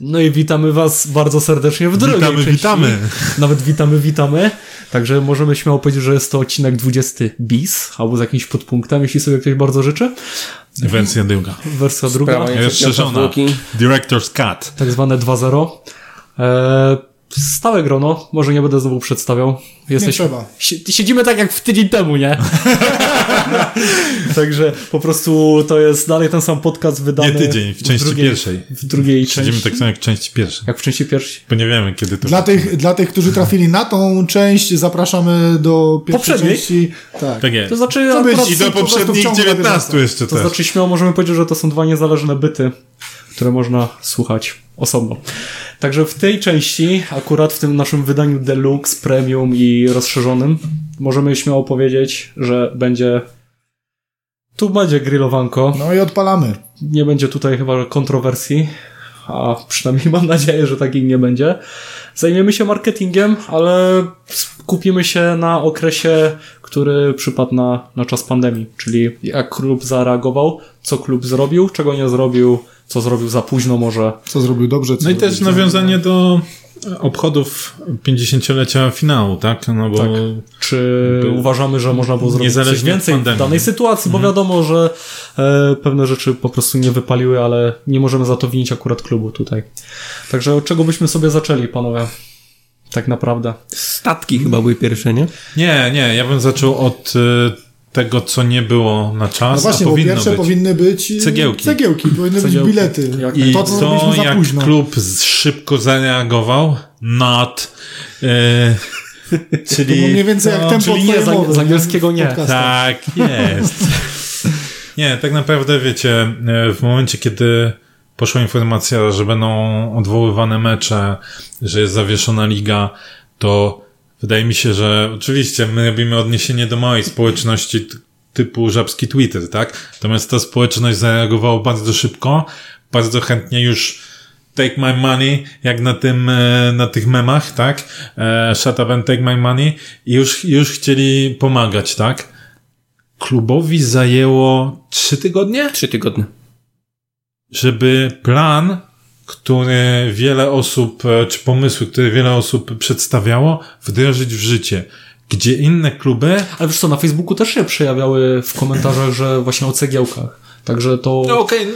No i witamy Was bardzo serdecznie w drugiej Witamy, części. witamy. Nawet witamy, witamy. Także możemy śmiało powiedzieć, że jest to odcinek 20 bis, albo z jakimś podpunktem, jeśli sobie ktoś bardzo życzy. Wersja druga. Wersja druga, Rozszerzona. Director's Cut. tak zwane 2.0. Eee, stałe grono, może nie będę znowu przedstawiał. Nie trzeba. Si- Siedzimy tak jak w tydzień temu, nie? Także po prostu to jest dalej ten sam podcast wydany. Nie tydzień, w części drugiej, pierwszej. W drugiej Siedzimy części. tak samo jak w części pierwszej. Jak w części pierwszej. Bo nie wiemy, kiedy to Dla tych, dla tych, którzy trafili na tą część, zapraszamy do pierwszej Poprzedniej? części. Tak. Tak jest. To znaczy, I do w poprzednich ciągu 19 jeszcze to też. znaczy śmiało możemy powiedzieć, że to są dwa niezależne byty, które można słuchać osobno. Także w tej części, akurat w tym naszym wydaniu deluxe, premium i rozszerzonym, możemy śmiało powiedzieć, że będzie tu będzie grillowanko. No i odpalamy. Nie będzie tutaj chyba kontrowersji, a przynajmniej mam nadzieję, że takich nie będzie. Zajmiemy się marketingiem, ale skupimy się na okresie, który przypadł na, na czas pandemii, czyli jak klub zareagował, co klub zrobił, czego nie zrobił, co zrobił za późno może. Co zrobił dobrze, co No i zrobił też nawiązanie do obchodów 50-lecia finału, tak? No bo Tak. Czy Był- uważamy, że można było zrobić coś więcej w danej sytuacji, bo wiadomo, że e, pewne rzeczy po prostu nie wypaliły, ale nie możemy za to winić akurat klubu tutaj. Także od czego byśmy sobie zaczęli, panowie? Tak naprawdę. Statki chyba były pierwsze, nie? Nie, nie, ja bym zaczął od y, tego, co nie było na czas, No właśnie, a bo powinno pierwsze być. powinny być e, Cegiełki. Cegiełki, powinny Cegiełki. być bilety. Jak- I to, to, co za jak późno. klub szybko zareagował, not, y, To czyli... mniej więcej jak No, tempo czyli nie, mowy, z angielskiego nie. Tak jest. Nie, tak naprawdę wiecie, w momencie, kiedy poszła informacja, że będą odwoływane mecze, że jest zawieszona liga, to wydaje mi się, że oczywiście my robimy odniesienie do małej społeczności typu żabski Twitter, tak? Natomiast ta społeczność zareagowała bardzo szybko, bardzo chętnie już take my money, jak na tym, e, na tych memach, tak? E, Shut up and take my money. I już, już chcieli pomagać, tak? Klubowi zajęło trzy tygodnie, Trzy tygodnie. Żeby plan, który wiele osób, e, czy pomysły, które wiele osób przedstawiało, wdrożyć w życie. Gdzie inne kluby Ale wiesz co, na Facebooku też się przejawiały w komentarzach, że właśnie o cegiełkach. Także to... No okej,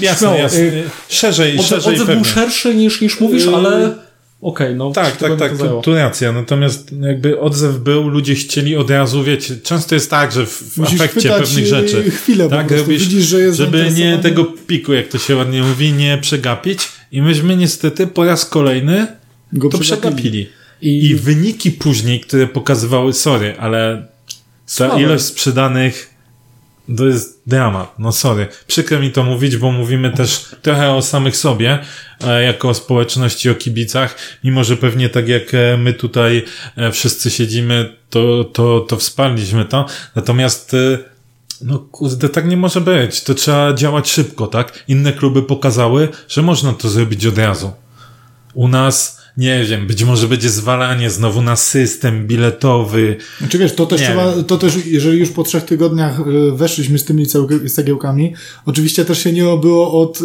jasne, Śmiało, jasne. y, Szerzej, Odzew, szerzej odzew był szerszy niż, niż mówisz, ale okej, no. Tak, tak, tak, to tu, racja. Natomiast jakby odzew był, ludzie chcieli od razu, wiecie, często jest tak, że w, Musisz efekcie pewnych rzeczy. chwilę po tak, prostu. robisz, Widzisz, że jest żeby nie tego piku, jak to się ładnie mówi, nie przegapić. I myśmy niestety po raz kolejny Go to przegapili. przegapili. I, I wyniki później, które pokazywały, sorry, ale ta Słabe. ilość sprzedanych to jest dramat. No sorry. Przykro mi to mówić, bo mówimy też trochę o samych sobie, e, jako o społeczności, o kibicach, mimo że pewnie tak jak e, my tutaj e, wszyscy siedzimy, to, to, to wsparliśmy to. Natomiast no kurde, tak nie może być. To trzeba działać szybko, tak? Inne kluby pokazały, że można to zrobić od razu. U nas, nie wiem, być może będzie zwalanie znowu na system biletowy. Znaczy wiesz, to też Nie trzeba, wiem. to też, jeżeli już po trzech tygodniach y, weszliśmy z tymi cegiełkami, oczywiście też się nie obyło od y,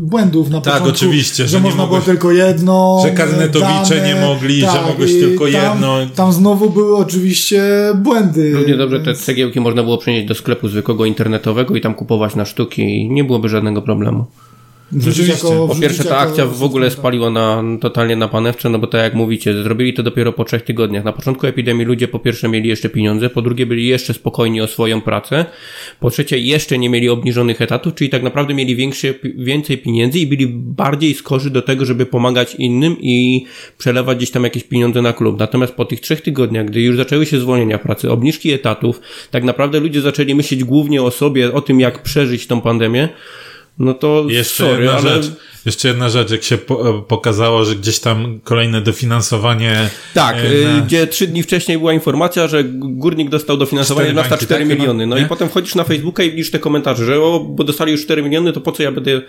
błędów na Tak, początku. oczywiście, że, że można mogłeś- było tylko jedno. że karnetowicze dane, nie mogli, że mogłeś tylko tam, jedno. Tam znowu były oczywiście błędy. Równie dobrze te cegiełki można było przenieść do sklepu zwykłego internetowego i tam kupować na sztuki i nie byłoby żadnego problemu. Wrzucić Rzeczywiście. jako- Po pierwsze, ta akcja w ogóle spaliła na, totalnie na panewce, no bo tak jak mówicie, zrobili to dopiero po trzech tygodniach. Na początku epidemii ludzie po pierwsze mieli jeszcze pieniądze, po drugie byli jeszcze spokojni o swoją pracę, po trzecie jeszcze nie mieli obniżonych etatów, czyli tak naprawdę mieli większe, więcej pieniędzy i byli bardziej skorzy do tego, żeby pomagać innym i przelewać gdzieś tam jakieś pieniądze na klub. Natomiast po tych trzech tygodniach, gdy już zaczęły się zwolnienia pracy, obniżki etatów, tak naprawdę ludzie zaczęli myśleć głównie o sobie, o tym jak przeżyć tą pandemię, no to Jeszcze sorry, jedna ale rzecz. Jeszcze jedna rzecz, jak się po, pokazało, że gdzieś tam kolejne dofinansowanie. Tak, e, y, na- gdzie trzy dni wcześniej była informacja, że górnik dostał dofinansowanie na bańki, 4 tak, miliony. No chyba, i nie? potem wchodzisz na Facebooka i widzisz te komentarze, że o, bo dostali już 4 miliony, to po co ja będę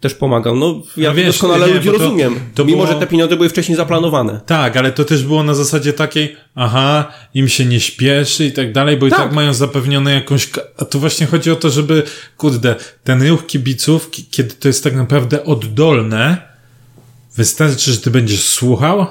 też pomagał? No ja No wiesz, doskonale ludzi to- rozumiem. to mimo, było- że te pieniądze były wcześniej zaplanowane. Tak, ale to też było na zasadzie takiej, aha, im się nie śpieszy i tak dalej, bo i Tak. tak mają zapewnione jakąś, a tu właśnie chodzi o to, żeby, kurde, ten ruch kibiców, ki- kiedy to jest tak naprawdę oddolne, wystarczy, że ty będziesz słuchał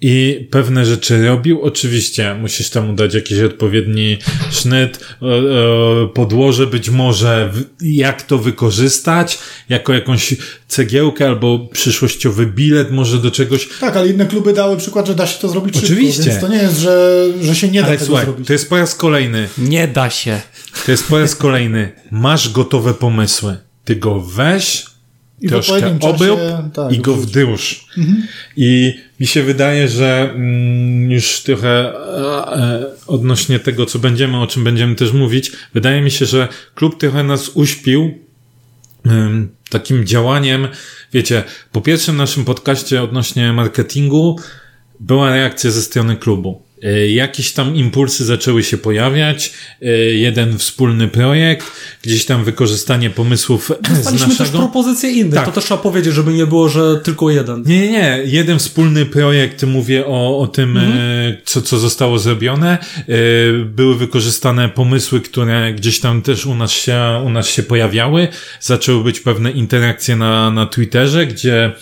i pewne rzeczy robił. Oczywiście musisz tam dać jakiś odpowiedni sznyt, e, e, podłoże być może, jak to wykorzystać, jako jakąś cegiełkę albo przyszłościowy bilet może do czegoś. Tak, ale inne kluby dały przykład, że da się to zrobić Oczywiście. szybko, więc to nie jest, że, że się nie da Ale tego słuchaj, zrobić. to jest po raz kolejny. Nie da się. To jest po raz kolejny. Masz gotowe pomysły. Ty go weź, I troszkę czasie, obrób tak, i go wdyłż. I mi się wydaje, że mm, już trochę e, e, odnośnie tego, co będziemy, o czym będziemy też mówić, wydaje mi się, że klub trochę nas uśpił takim działaniem, wiecie, po pierwszym naszym podcaście odnośnie marketingu była reakcja ze strony klubu. Y, Jakieś tam impulsy zaczęły się pojawiać, y, jeden wspólny projekt, gdzieś tam wykorzystanie pomysłów z Dostaliśmy też naszego. propozycje innych. Tak. To też trzeba powiedzieć, żeby nie było, że tylko jeden. Nie, nie, nie. Jeden wspólny projekt, mówię o, o tym, e, co, co zostało zrobione. E, Były wykorzystane pomysły, które gdzieś tam też u nas się, u nas się pojawiały. Zaczęły być pewne interakcje na, na Twitterze, gdzie e,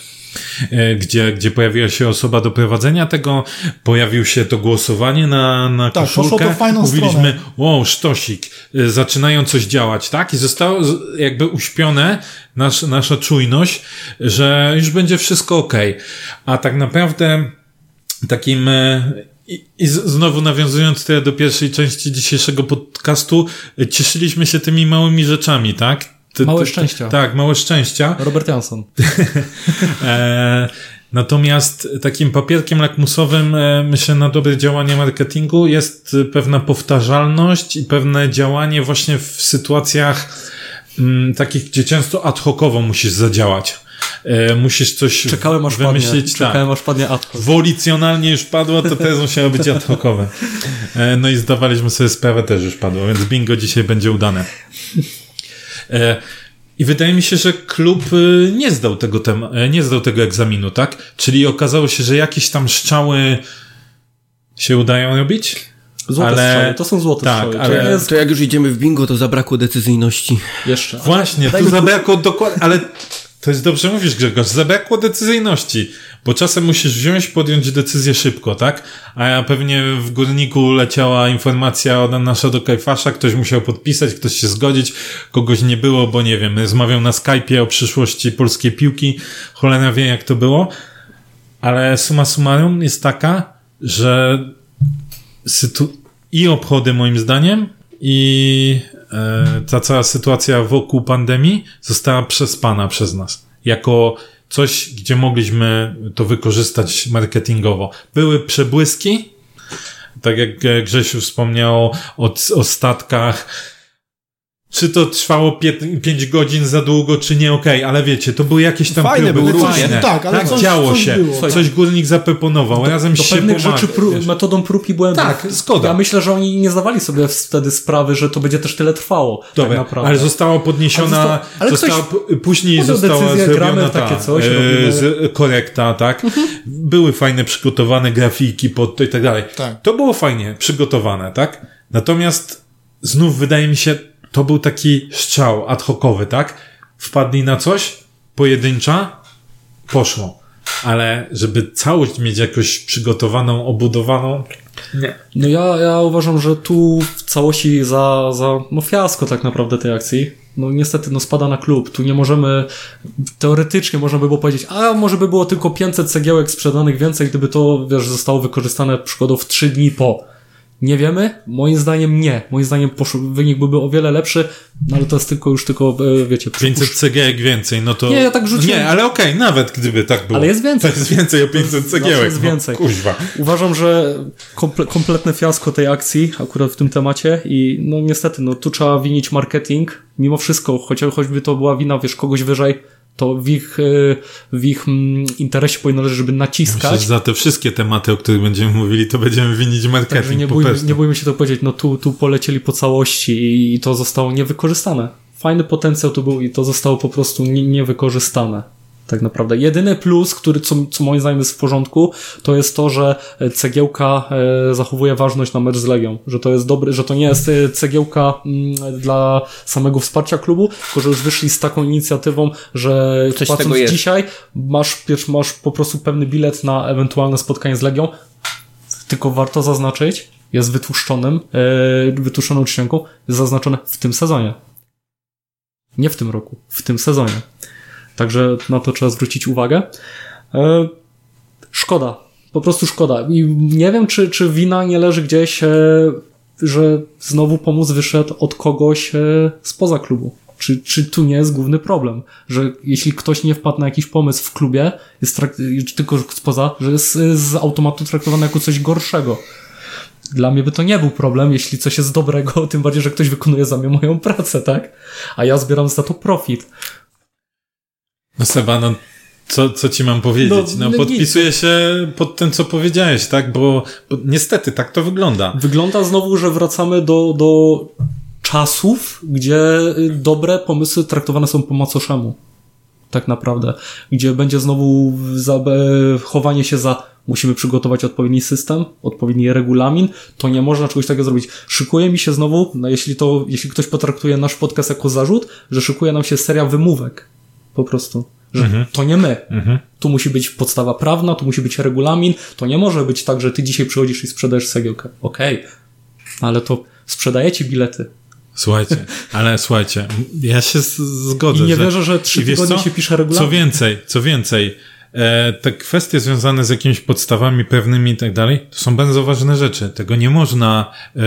gdzie, gdzie pojawiła się osoba do prowadzenia tego, pojawił się to głosowanie na, na Tak, poszło koszulkę. to w fajną Mówiliśmy, stronę. wow, sztosik, y, zaczynają coś działać, tak? I zostało jakby uśpione nasz, nasza czujność, że już będzie wszystko ok. A tak naprawdę takim y, i, i znowu nawiązując tutaj do pierwszej części dzisiejszego podcastu, cieszyliśmy się tymi małymi rzeczami, tak? Ty- Małe ty- szczęścia. Tak, małe szczęścia. Robert Jansson. E, natomiast takim papierkiem lakmusowym, e, myślę, na dobre działanie marketingu jest pewna powtarzalność i pewne działanie właśnie w sytuacjach mm, takich, gdzie często ad hocowo musisz zadziałać. E, musisz coś Czekałem aż padnie. wymyślić. tak. Czekałem aż padnie ad hoc. Wolicjonalnie już padło, to teraz musiało być ad hocowe. E, No i zdawaliśmy sobie sprawę, też już padło, więc bingo dzisiaj będzie udane. E, I wydaje mi się, że klub y, nie zdał tego, tem- e, nie zdał tego egzaminu, tak? Czyli okazało się, że jakieś tam strzały się udają robić? Złote Ale- strzały. To są złote tak, strzały. Ale- jest To jak już idziemy w bingo, to zabrakło decyzyjności. jeszcze. Właśnie, tu zabrakło dokładnie, ale to jest dobrze mówisz, Grzegorz, zabrakło decyzyjności, bo czasem musisz wziąć, podjąć decyzję szybko, tak? A pewnie w górniku leciała informacja od nasza do Kajfasza, ktoś musiał podpisać, ktoś się zgodzić, kogoś nie było, bo nie wiem, rozmawiał na Skype'ie o przyszłości polskiej piłki, cholera wie jak to było, ale suma summarum jest taka, że sytu- i obchody moim zdaniem i ta cała sytuacja wokół pandemii została przespana przez nas. Jako coś, gdzie mogliśmy to wykorzystać marketingowo. Były przebłyski, tak jak e, Grzesiu wspomniał o, o statkach. Czy to trwało 5 godzin za długo, czy nie, okej, ale wiecie, to były jakieś tam Fajne próby, były, fajne. różne. Tak, ale coś- działo coś się. było. Coś górnik zaproponował, razem do się pewnych pomaga, rzeczy metodą prób i błędów. Tak, zgoda. Ja myślę, że oni nie zdawali sobie wtedy sprawy, że to będzie też tyle trwało. Dobra, tak naprawdę. ale została podniesiona, Ale zosta- ale została, później została decyzję, zrobiona gramy ta, takie coś, e. Mhm. z, korekta, tak? Były fajne przygotowane grafiki pod to i tak dalej. Tak. To było fajnie przygotowane, tak? Natomiast znów wydaje mi się, to był taki strzał ad hocowy, tak? Wpadli na coś, pojedyncza, poszło. Ale żeby całość mieć jakoś przygotowaną, obudowaną, nie. No ja, ja uważam, że tu w całości za, za no fiasko tak naprawdę tej akcji. No niestety, no spada na klub. Tu nie możemy, teoretycznie można by było powiedzieć, a może by było tylko 500 cegiełek sprzedanych więcej, gdyby to, wiesz, zostało wykorzystane przykładowo w 3 dni po. Nie wiemy? Moim zdaniem nie. Moim zdaniem wynik byłby o wiele lepszy, no ale to jest tylko już tylko, e, wiecie, 500 cegiełek więcej, no to... Nie, ja tak rzuciłem. Nie, ale okej, nawet gdyby tak było. Ale jest więcej. To jest więcej o 500 Zawsze cegiełek. jest więcej. No, kuźwa. Uważam, że komple kompletne fiasko tej akcji akurat w tym temacie i no niestety, no tu trzeba winić marketing. Mimo wszystko, choć, choćby to była wina, wiesz, kogoś wyżej, to w ich, y, w ich mm, interesie powinno leżeć, żeby naciskać. Myślę, że za te wszystkie tematy, o których będziemy mówili, to będziemy winić marketing Także nie po bójmy, nie bójmy się to powiedzieć, no tu, tu polecieli po całości i to zostało niewykorzystane. Fajny potencjał tu był i to zostało po prostu nie, niewykorzystane. Tak naprawdę. Jedyny plus, który, co, co moim zdaniem jest w porządku, to jest to, że cegiełka e, zachowuje ważność na mecz z Legią. Że to jest dobry, że to nie jest e, cegiełka mm, dla samego wsparcia klubu, tylko że już wyszli z taką inicjatywą, że Coś płacąc dzisiaj masz, masz po prostu pewny bilet na ewentualne spotkanie z Legią, tylko warto zaznaczyć, jest wytłuszczonym, e, wytłuszczoną czcionką, jest zaznaczone w tym sezonie. Nie w tym roku, w tym sezonie. Także na to trzeba zwrócić uwagę. E, szkoda, po prostu szkoda. I nie wiem, czy, czy wina nie leży gdzieś, e, że znowu pomóc wyszedł od kogoś e, spoza klubu. Czy, czy tu nie jest główny problem? Że jeśli ktoś nie wpadł na jakiś pomysł w klubie, jest trak- czy tylko spoza, że jest z automatu traktowany jako coś gorszego. Dla mnie by to nie był problem, jeśli coś jest dobrego, tym bardziej, że ktoś wykonuje za mnie moją pracę, tak? A ja zbieram za to profit. No Seba, no co, co ci mam powiedzieć? No, No, no podpisuję się pod tym, co powiedziałeś, tak? Bo, bo niestety tak to wygląda. Wygląda znowu, że wracamy do, do czasów, gdzie y, dobre pomysły traktowane są po macoszemu. Tak naprawdę. Gdzie będzie znowu za, e, chowanie się za musimy przygotować odpowiedni system, odpowiedni regulamin, to nie można czegoś takiego zrobić. Szykuje mi się znowu, no jeśli to, jeśli ktoś potraktuje nasz podcast jako zarzut, że szykuje nam się seria wymówek. Po prostu. Że to nie my. Tu musi być podstawa prawna, tu musi być regulamin. To nie może być tak, że ty dzisiaj przychodzisz i sprzedajesz cegiełkę. Okej. Ale to sprzedajecie bilety. Słuchajcie, ale słuchajcie, ja się zgodzę. I nie wierzę, że trzy tygodnie się pisze regulamin. Co więcej, co więcej, e, te kwestie związane z jakimiś podstawami pewnymi i tak dalej, to są bardzo ważne rzeczy. Tego nie można e,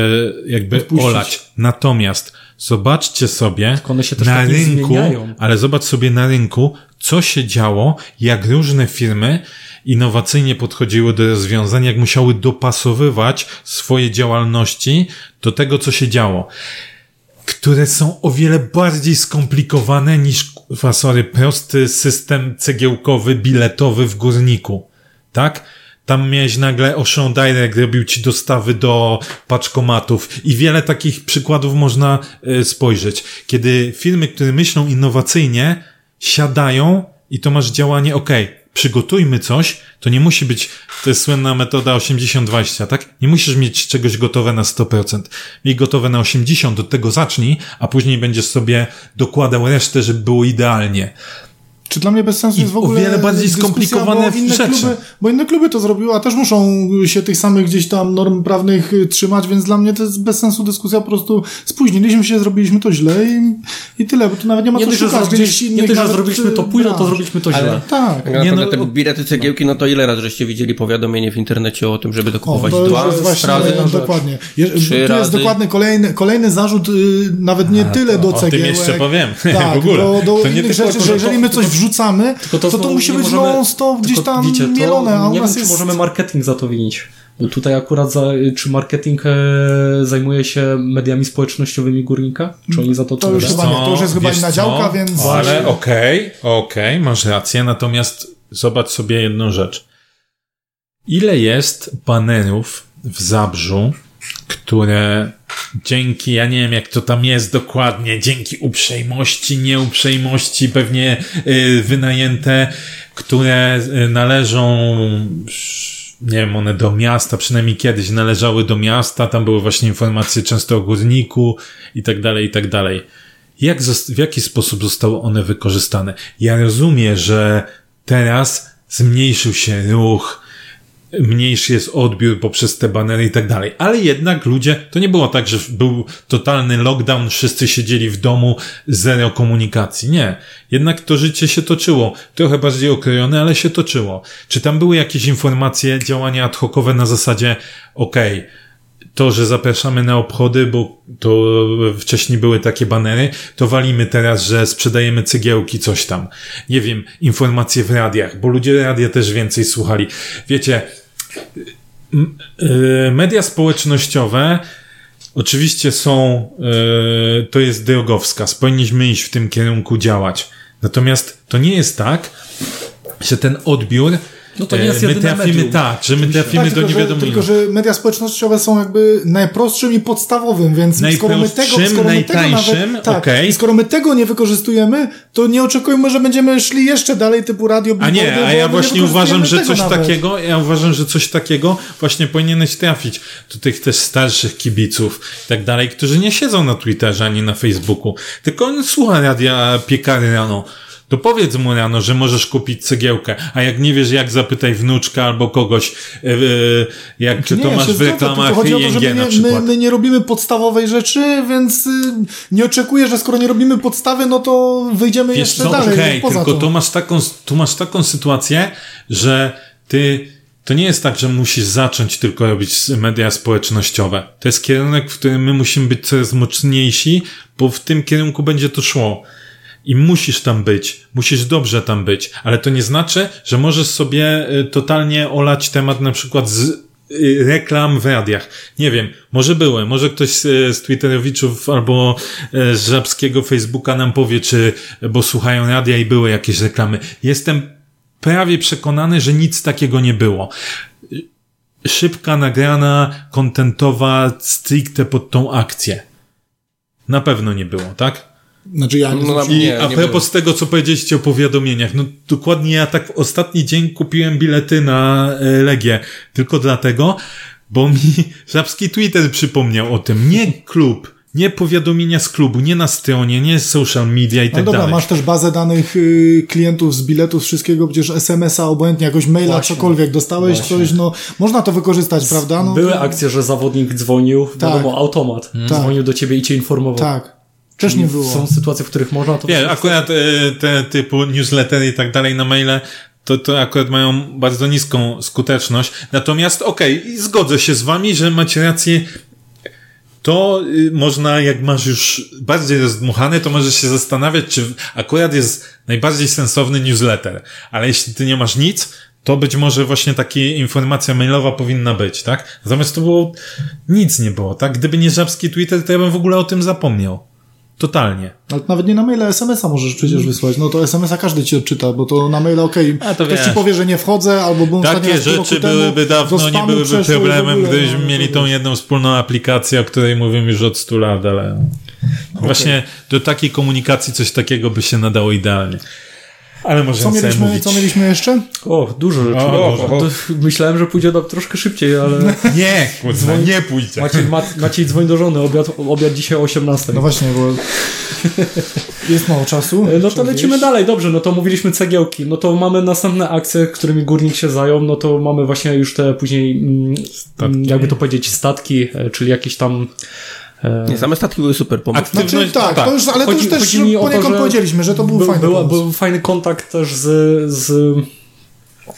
jakby Odpuścić. olać. Natomiast zobaczcie sobie na tak rynku, ale zobacz sobie na rynku, co się działo, jak różne firmy innowacyjnie podchodziły do rozwiązań, jak musiały dopasowywać swoje działalności do tego, co się działo które są o wiele bardziej skomplikowane niż, sorry, prosty system cegiełkowy, biletowy w górniku. Tak? Tam miałeś nagle Ocean Direct, robił ci dostawy do paczkomatów i wiele takich przykładów można y, spojrzeć. Kiedy firmy, które myślą innowacyjnie, siadają i to masz działanie, ok, przygotujmy coś, to nie musi być, to jest słynna metoda 80-20, tak? Nie musisz mieć czegoś gotowe na 100%. Miej gotowe na 80, od tego zacznij, a później będziesz sobie dokładał resztę, żeby było idealnie. Czy dla mnie bez sensu jest w o ogóle wiele bardziej skomplikowane bo inne rzeczy. Kluby, bo inne kluby to zrobiły, a też muszą się tych samych gdzieś tam norm prawnych y, trzymać, więc dla mnie to jest bez sensu dyskusja, po prostu spóźniliśmy się, zrobiliśmy to źle i, i tyle, bo tu nawet nie ma Nie co szukać gdzieś nie innych tylko, że zrobiliśmy to y, późno, to zrobiliśmy to Ale- źle. Tak. Tak naprawdę no, te o- bilety cegiełki, no to ile razy żeście widzieli powiadomienie w internecie o tym, żeby O, dokupować to dwa już jest właśnie razy? rzecz. dokładnie. Je, tu jest razy. dokładnie kolejny, kolejny zarzut, y, nawet nie tyle do o tym cegiełek. jeszcze powiem. Tak, W ogóle. Do, do To nie innych tylko rzeczy, że że jeżeli my coś wrzucamy, Tylko to to, znowu musi być możemy- non-stop gdzieś tam wiecie, to mielone, a u nie nas wiem, jest... czy możemy marketing za to winić. Bo tutaj akurat za, czy marketing e, zajmuje się mediami społecznościowymi górnika? Czy oni za to To już chyba nie, to już jest chyba inna co? działka, więc... Ale okej, okej, masz rację, natomiast zobacz sobie jedną rzecz. Ile jest banerów w Zabrzu, które dzięki, ja nie wiem jak to tam jest dokładnie, dzięki uprzejmości, nieuprzejmości, pewnie y, wynajęte, które y, należą nie wiem, one do miasta, przynajmniej kiedyś należały do miasta, tam były właśnie informacje często o górniku i tak dalej, i tak dalej. Jak, w jaki sposób zostały one wykorzystane? Ja rozumiem, że teraz zmniejszył się ruch, mniejszy jest odbiór poprzez te banery i tak dalej. Ale jednak ludzie, to nie było tak, że był totalny lockdown, wszyscy siedzieli w domu, zero komunikacji. Nie. Jednak to życie się toczyło. Trochę bardziej okrojone, ale się toczyło. Czy tam były jakieś informacje, działania ad hocowe na zasadzie, okej, to, że zapraszamy na obchody, bo to wcześniej były takie banery, to walimy teraz, że sprzedajemy cegiełki, coś tam. Nie wiem, informacje w radiach, bo ludzie radia też więcej słuchali. Wiecie, media społecznościowe oczywiście są, y, to jest drogowskaz, powinniśmy iść w tym kierunku działać. Natomiast to nie jest tak, że ten odbiór No to nie jest e, my jedyne trafimy medium. tak, że my trafimy Tak, do tylko, że, niewiadomo tylko, że media społecznościowe są jakby najprostszym i podstawowym, więc skoro my tego, skoro my tego najtańszym, nawet, tak, i skoro my tego nie wykorzystujemy, to nie oczekujmy, że będziemy szli jeszcze dalej typu radio, A nie, a ja my właśnie nie uważam, że coś nawet. takiego, ja uważam, że coś takiego właśnie powinieneś trafić do tych też starszych kibiców i tak dalej, którzy nie siedzą na Twitterze ani na Facebooku, tylko on słucha radia piekary rano. To powiedz mu rano, że możesz kupić cegiełkę, a jak nie wiesz jak, zapytaj wnuczka albo kogoś, yy, jak Czy to ja masz w reklamach tylko chodzi o to, ING że my na nie, my, my nie robimy podstawowej rzeczy, więc y, nie oczekuję, że skoro nie robimy podstawy, no to wyjdziemy Wiesz jeszcze co, dalej okej, tylko to. to masz taką, tu masz taką sytuację, że ty, to nie jest tak, że musisz zacząć tylko robić media społecznościowe. To jest kierunek, w którym my musimy być coraz mocniejsi, bo w tym kierunku będzie to szło. I musisz tam być, musisz dobrze tam być, ale to nie znaczy, że możesz sobie y, totalnie olać temat na przykład z y, reklam w radiach. Nie wiem, może były, może ktoś z, z Twitterowiczów albo e, z żabskiego Facebooka nam powie, czy, bo słuchają radia i były jakieś reklamy. Jestem prawie przekonany, że nic takiego nie było. Szybka, nagrana, kontentowa, stricte pod tą akcję. Na pewno nie było, tak? Znaczy ja nie No, no, na- I Nie, a nie propos tego, co powiedzieliście o powiadomieniach, no dokładnie ja tak w ostatni dzień kupiłem bilety na e, Legię. Tylko dlatego, bo mi żabski Twitter przypomniał o tym. Nie klub, nie powiadomienia z klubu, nie na stronie, nie social media i No tak dobra, dalej. masz też bazę danych y, klientów z biletów, wszystkiego, przecież SMS-a, obojętnie, jakoś maila, Właśnie. cokolwiek, dostałeś Właśnie. coś, no można to wykorzystać, prawda? No, Były akcje, że zawodnik dzwonił, wiadomo, automat. Tak. Dzwonił do ciebie i cię informował. Tak. Też nie było. Są sytuacje, w których można to Wiesz, akurat e, te typu newslettery i tak dalej na maile, to, to akurat mają bardzo niską skuteczność. Natomiast okej, i zgodzę się z wami, że macie rację. To y, można, jak masz już bardziej rozdmuchane, to możesz się zastanawiać, czy akurat jest najbardziej sensowny newsletter. Ale jeśli ty nie masz nic, to być może właśnie taka informacja mailowa powinna być, tak? Natomiast to było, nic nie było, tak? Gdyby nie żabski Twitter, to ja bym w ogóle o tym zapomniał. Totalnie. Ale nawet nie na maila, SMS-a możesz przecież wysłać. No to SMS-a każdy ci odczyta, bo to na maila okej. To Ktoś ci wiesz. powie, że nie wchodzę, albo ostatni Takie rzeczy temu, byłyby dawno, nie byłyby problemem, gdybyśmy no, mieli tą jedną wspólną aplikację, o której mówimy już od 100 lat, ale właśnie do takiej komunikacji coś takiego by się nadało idealnie. Ale Co możemy sobie mieliśmy, mówić. co mieliśmy jeszcze? O, dużo rzeczy. O, O, o, Myślałem, że pójdzie do, troszkę szybciej, ale Nie, kurwa, nie pójdzie. Maciej, Ma, Maciej dzwoń do żony, obiad, obiad dzisiaj o 18. No właśnie, bo jest mało czasu. No to lecimy dalej, dobrze, no to mówiliśmy cegiełki, no to mamy następne akcje, którymi górnik się zajął, no to mamy właśnie już te później, mm, mm, jakby to powiedzieć, statki, e, czyli jakieś tam... e, Nie, same statki były super pomysł. Aktywność, Znaczy, tak, tak. to już, ale to Chodzi- już też to, poniekąd że powiedzieliśmy, że to był Był, fajny była, pomysł. był fajny kontakt też z, z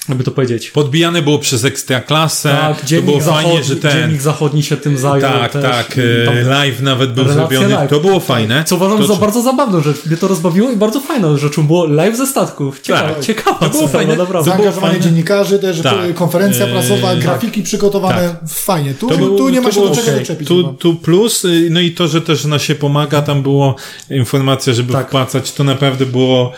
jakby to powiedzieć. Podbijane było przez ekstraklasę, Tak, to dziennik, było fajnie, zachodni, że ten... dziennik zachodni się tym zajął. Tak, też. tak, tam- e, live nawet był zrobiony, live. to było fajne. Co uważam to, za bardzo zabawną rzecz. Mnie to rozbawiło i bardzo fajną rzeczą było live ze statków. Ciekawa, Tak. ciekawa To było fajne. naprawdę. Zaangażowanie fajne. dziennikarzy, też Tak. konferencja Yy, prasowa, tak. grafiki przygotowane, fajnie. Tu, To było- tu nie ma się do czego doczepić. Tu, tu plus, y, no i to, że też na się pomaga, tam było informacja, żeby Tak. wpłacać, to naprawdę było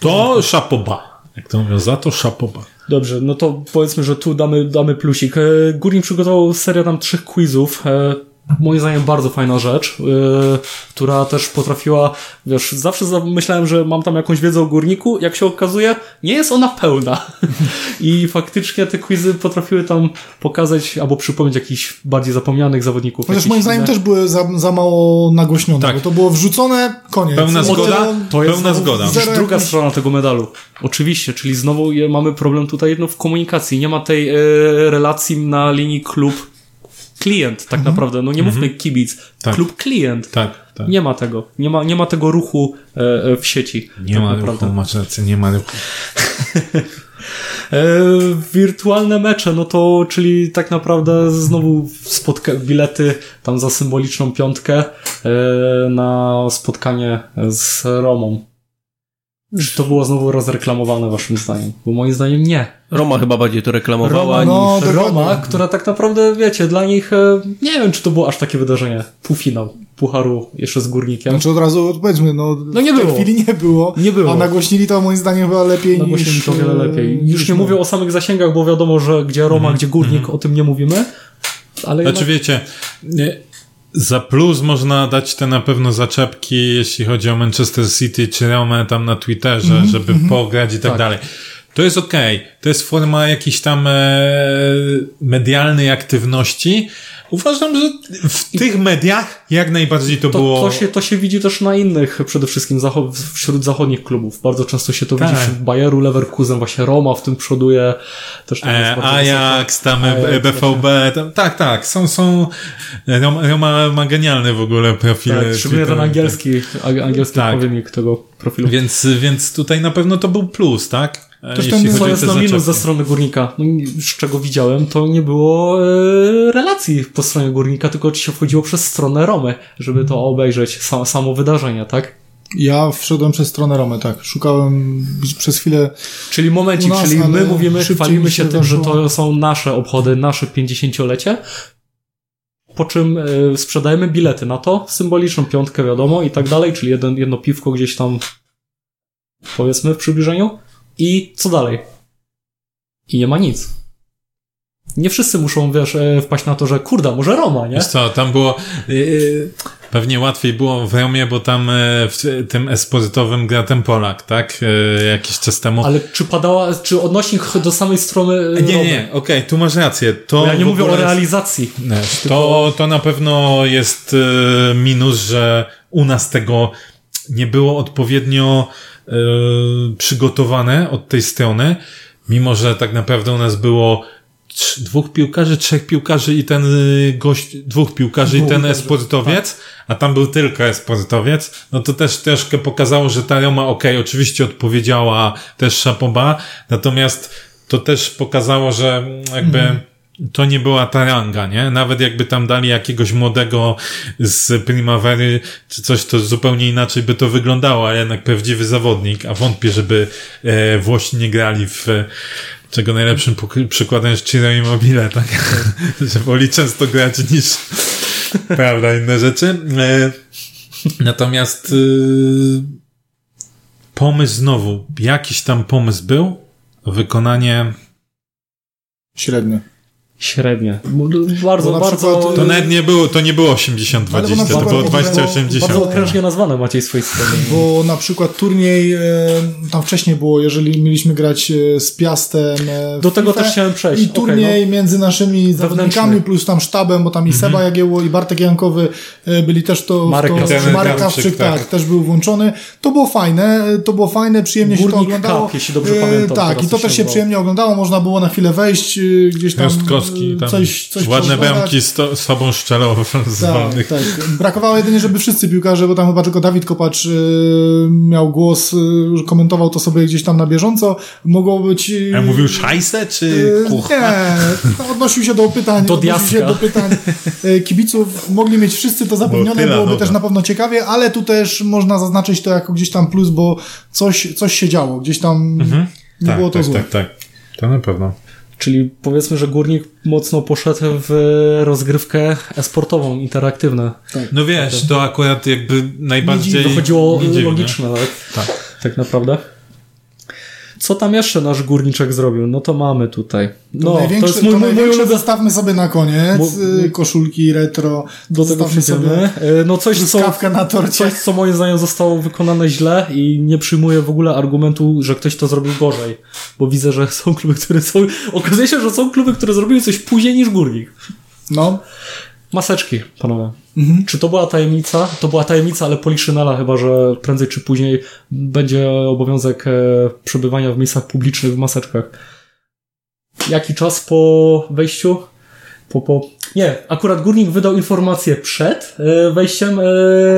to szapoba. Jak to mówią, za to szapoba. Dobrze, no to powiedzmy, że tu damy, damy plusik. E, Górnik przygotował serię tam trzech quizów. Moim zdaniem bardzo fajna rzecz, e, która też potrafiła, wiesz, zawsze za- myślałem, że mam tam jakąś wiedzę o górniku, jak się okazuje, nie jest ona pełna. I faktycznie te quizy potrafiły tam pokazać albo przypomnieć jakichś bardziej zapomnianych zawodników. Chociaż moim zdaniem inne- też były za, za mało nagłośnione, Tak. bo to było wrzucone, koniec. Pełna zgoda? to- To jest Pełna zgoda. Już druga strona tego medalu. Oczywiście, czyli znowu je, mamy problem tutaj no, w komunikacji. Nie ma tej e, relacji na linii klub klient tak naprawdę. No nie mówmy kibic. Mhm. Tak. Klub klient. Tak, tak. Nie ma tego. Nie ma, nie ma tego ruchu e, e, w sieci. Nie tak ma naprawdę. ruchu, masz rację, nie ma ruchu. E, wirtualne mecze, no to czyli tak naprawdę znowu spotka bilety tam za symboliczną piątkę e, na spotkanie z Romą. Czy to było znowu rozreklamowane waszym zdaniem? Bo moim zdaniem nie. Roma chyba bardziej to reklamowała Roma, no, niż... dokładnie. Roma, która tak naprawdę, wiecie, dla nich, e, nie wiem, czy to było aż takie wydarzenie. Półfinał. pucharu jeszcze z Górnikiem. Znaczy od razu odpowiedzmy, no, No nie w tej było. chwili nie było. Nie było. A nagłośnili to moim zdaniem chyba lepiej Nagłośnili niż... to wiele lepiej. Już nie mówię o samych zasięgach, bo wiadomo, że gdzie Roma, gdzie Górnik, o tym nie mówimy. Ale Znaczy jednak, wiecie, nie, za plus można dać te na pewno zaczepki, jeśli chodzi o Manchester City czy Romę tam na Twitterze, żeby pograć i tak, Tak. dalej. To jest okej. To jest forma jakiejś tam e, medialnej aktywności. Uważam, że w tych mediach jak najbardziej to, to, było... to, się, to się widzi też na innych, przede wszystkim zacho- wśród zachodnich klubów. Bardzo często się to Tak. widzi wśród Bayeru, Leverkusen, właśnie Roma w tym przoduje. Też tam E, Ajax, tam Ajax, BVB, tam, tak, tak, są, są, Roma, Roma ma genialny w ogóle profil. Tak, szczególnie ten angielski, angielski Tak. odpowiednik tego profilu. Więc, więc tutaj na pewno to był plus, tak? Chodzi Co jest na minus ze strony górnika? No, z czego widziałem, to nie było e, relacji po stronie górnika, tylko się wchodziło przez stronę Romy, żeby to obejrzeć, sa, samo wydarzenie, tak? Ja wszedłem przez stronę Romy, tak. Szukałem przez chwilę... Czyli momencik, nas, czyli my mówimy, chwalimy się się tym, że to są nasze obchody, nasze 50-lecie, po czym e, sprzedajemy bilety na to, symboliczną piątkę wiadomo i tak dalej, czyli jeden, jedno piwko gdzieś tam powiedzmy w przybliżeniu i co dalej? I nie ma nic. Nie wszyscy muszą, wiesz, e, wpaść na to, że kurda, może Roma, nie? Wiesz co, tam było, yy, pewnie łatwiej było w Romie, bo tam e, w tym espozytowym gra ten Polak, tak? E, jakiś czas temu. Ale czy padała, czy odnośnik do samej strony e, nie, Romy? nie, okej, tu masz rację. To ja nie mówię o jest- realizacji. To, to na pewno jest e, minus, że u nas tego nie było odpowiednio e, przygotowane od tej strony, mimo że tak naprawdę u nas było trz- dwóch piłkarzy, trzech piłkarzy i ten y, gość, dwóch piłkarzy i Dwóch ten piłkarzy, espozytowiec, a tam był tylko espozytowiec, no to też troszkę pokazało, że ta Roma, okej, oczywiście odpowiedziała też Szapoba, natomiast to też pokazało, że jakby to nie była ta ranga, nie? Nawet jakby tam dali jakiegoś młodego z Primavery czy coś, to zupełnie inaczej by to wyglądało, ale jednak prawdziwy zawodnik, a wątpię, żeby e, Włosi nie grali w e, czego najlepszym przykładem jest Ciro Immobile, tak? że woli często grać niż prawda, inne rzeczy. E, natomiast e, pomysł znowu, jakiś tam pomysł był, wykonanie Średnio. Średnie. Bardzo, Bo na bardzo... przykład, To nawet nie było, to nie było 80-20, Ale bo na to było mówimy o- 20-80. Bardzo okrężnie nazwane macie swojej strony. Bo na przykład turniej, e, tam wcześniej było, jeżeli mieliśmy grać e, z Piastem e, w Do tego FIFA też chciałem przejść. I Okej, turniej między naszymi zawodnikami, plus tam sztabem, bo tam i Seba Jagiełło i Bartek Jankowy e, byli też to... Marek to Kawczyk. Marek Kawczyk, Kawczyk, tak. tak, też był włączony. To było fajne, to było fajne, przyjemnie się to Górnik oglądało. Cup, jeśli dobrze E, pamiętam, Tak, i to też się nazywało. przyjemnie oglądało, można było na chwilę wejść, e, gdzieś tam Rostkowski, e, tam coś, coś ładne bramki z, to, z sobą szczelał z Tak, wolnych. tak. Brakowało jedynie, żeby wszyscy piłkarze, bo tam chyba tylko Dawid Kopacz y, miał głos, y, że komentował to sobie gdzieś tam na bieżąco. Mogło być... y, A mówił szajse, czy y? Nie, no, odnosił się do pytań, Do odnosił się do pytań y, kibiców. Mogli mieć wszyscy to zapewnione, tyle byłoby noga. też na pewno ciekawie, ale tu też można zaznaczyć to jako gdzieś tam plus, bo coś, coś się działo, gdzieś tam nie tak, było to tak, złe. tak, tak. To na pewno. Czyli powiedzmy, że Górnik mocno poszedł w rozgrywkę esportową, interaktywną. No wiesz, to akurat jakby najbardziej... Dochodziło nie dziwi, logiczne, tak? Tak. tak naprawdę. Co tam jeszcze nasz górniczek zrobił? No to mamy tutaj. No, to największe, jest mój, to mój, mój ulubiony. zostawmy sobie na koniec. Mu- y, koszulki retro. Do tego zostawmy przejdziemy. E, No coś, co, na torcie. coś, co moim zdaniem zostało wykonane źle i nie przyjmuję w ogóle argumentu, że ktoś to zrobił gorzej. Bo widzę, że są kluby, które są... Okazuje się, że są kluby, które zrobiły coś później niż Górnik. No. Maseczki, panowie. Mhm. Czy to była tajemnica? To była tajemnica, ale Poliszynela chyba, że prędzej czy później będzie obowiązek e, przebywania w miejscach publicznych w maseczkach. Jaki czas po wejściu? Po, po... Nie, akurat Górnik wydał informację przed e, wejściem e,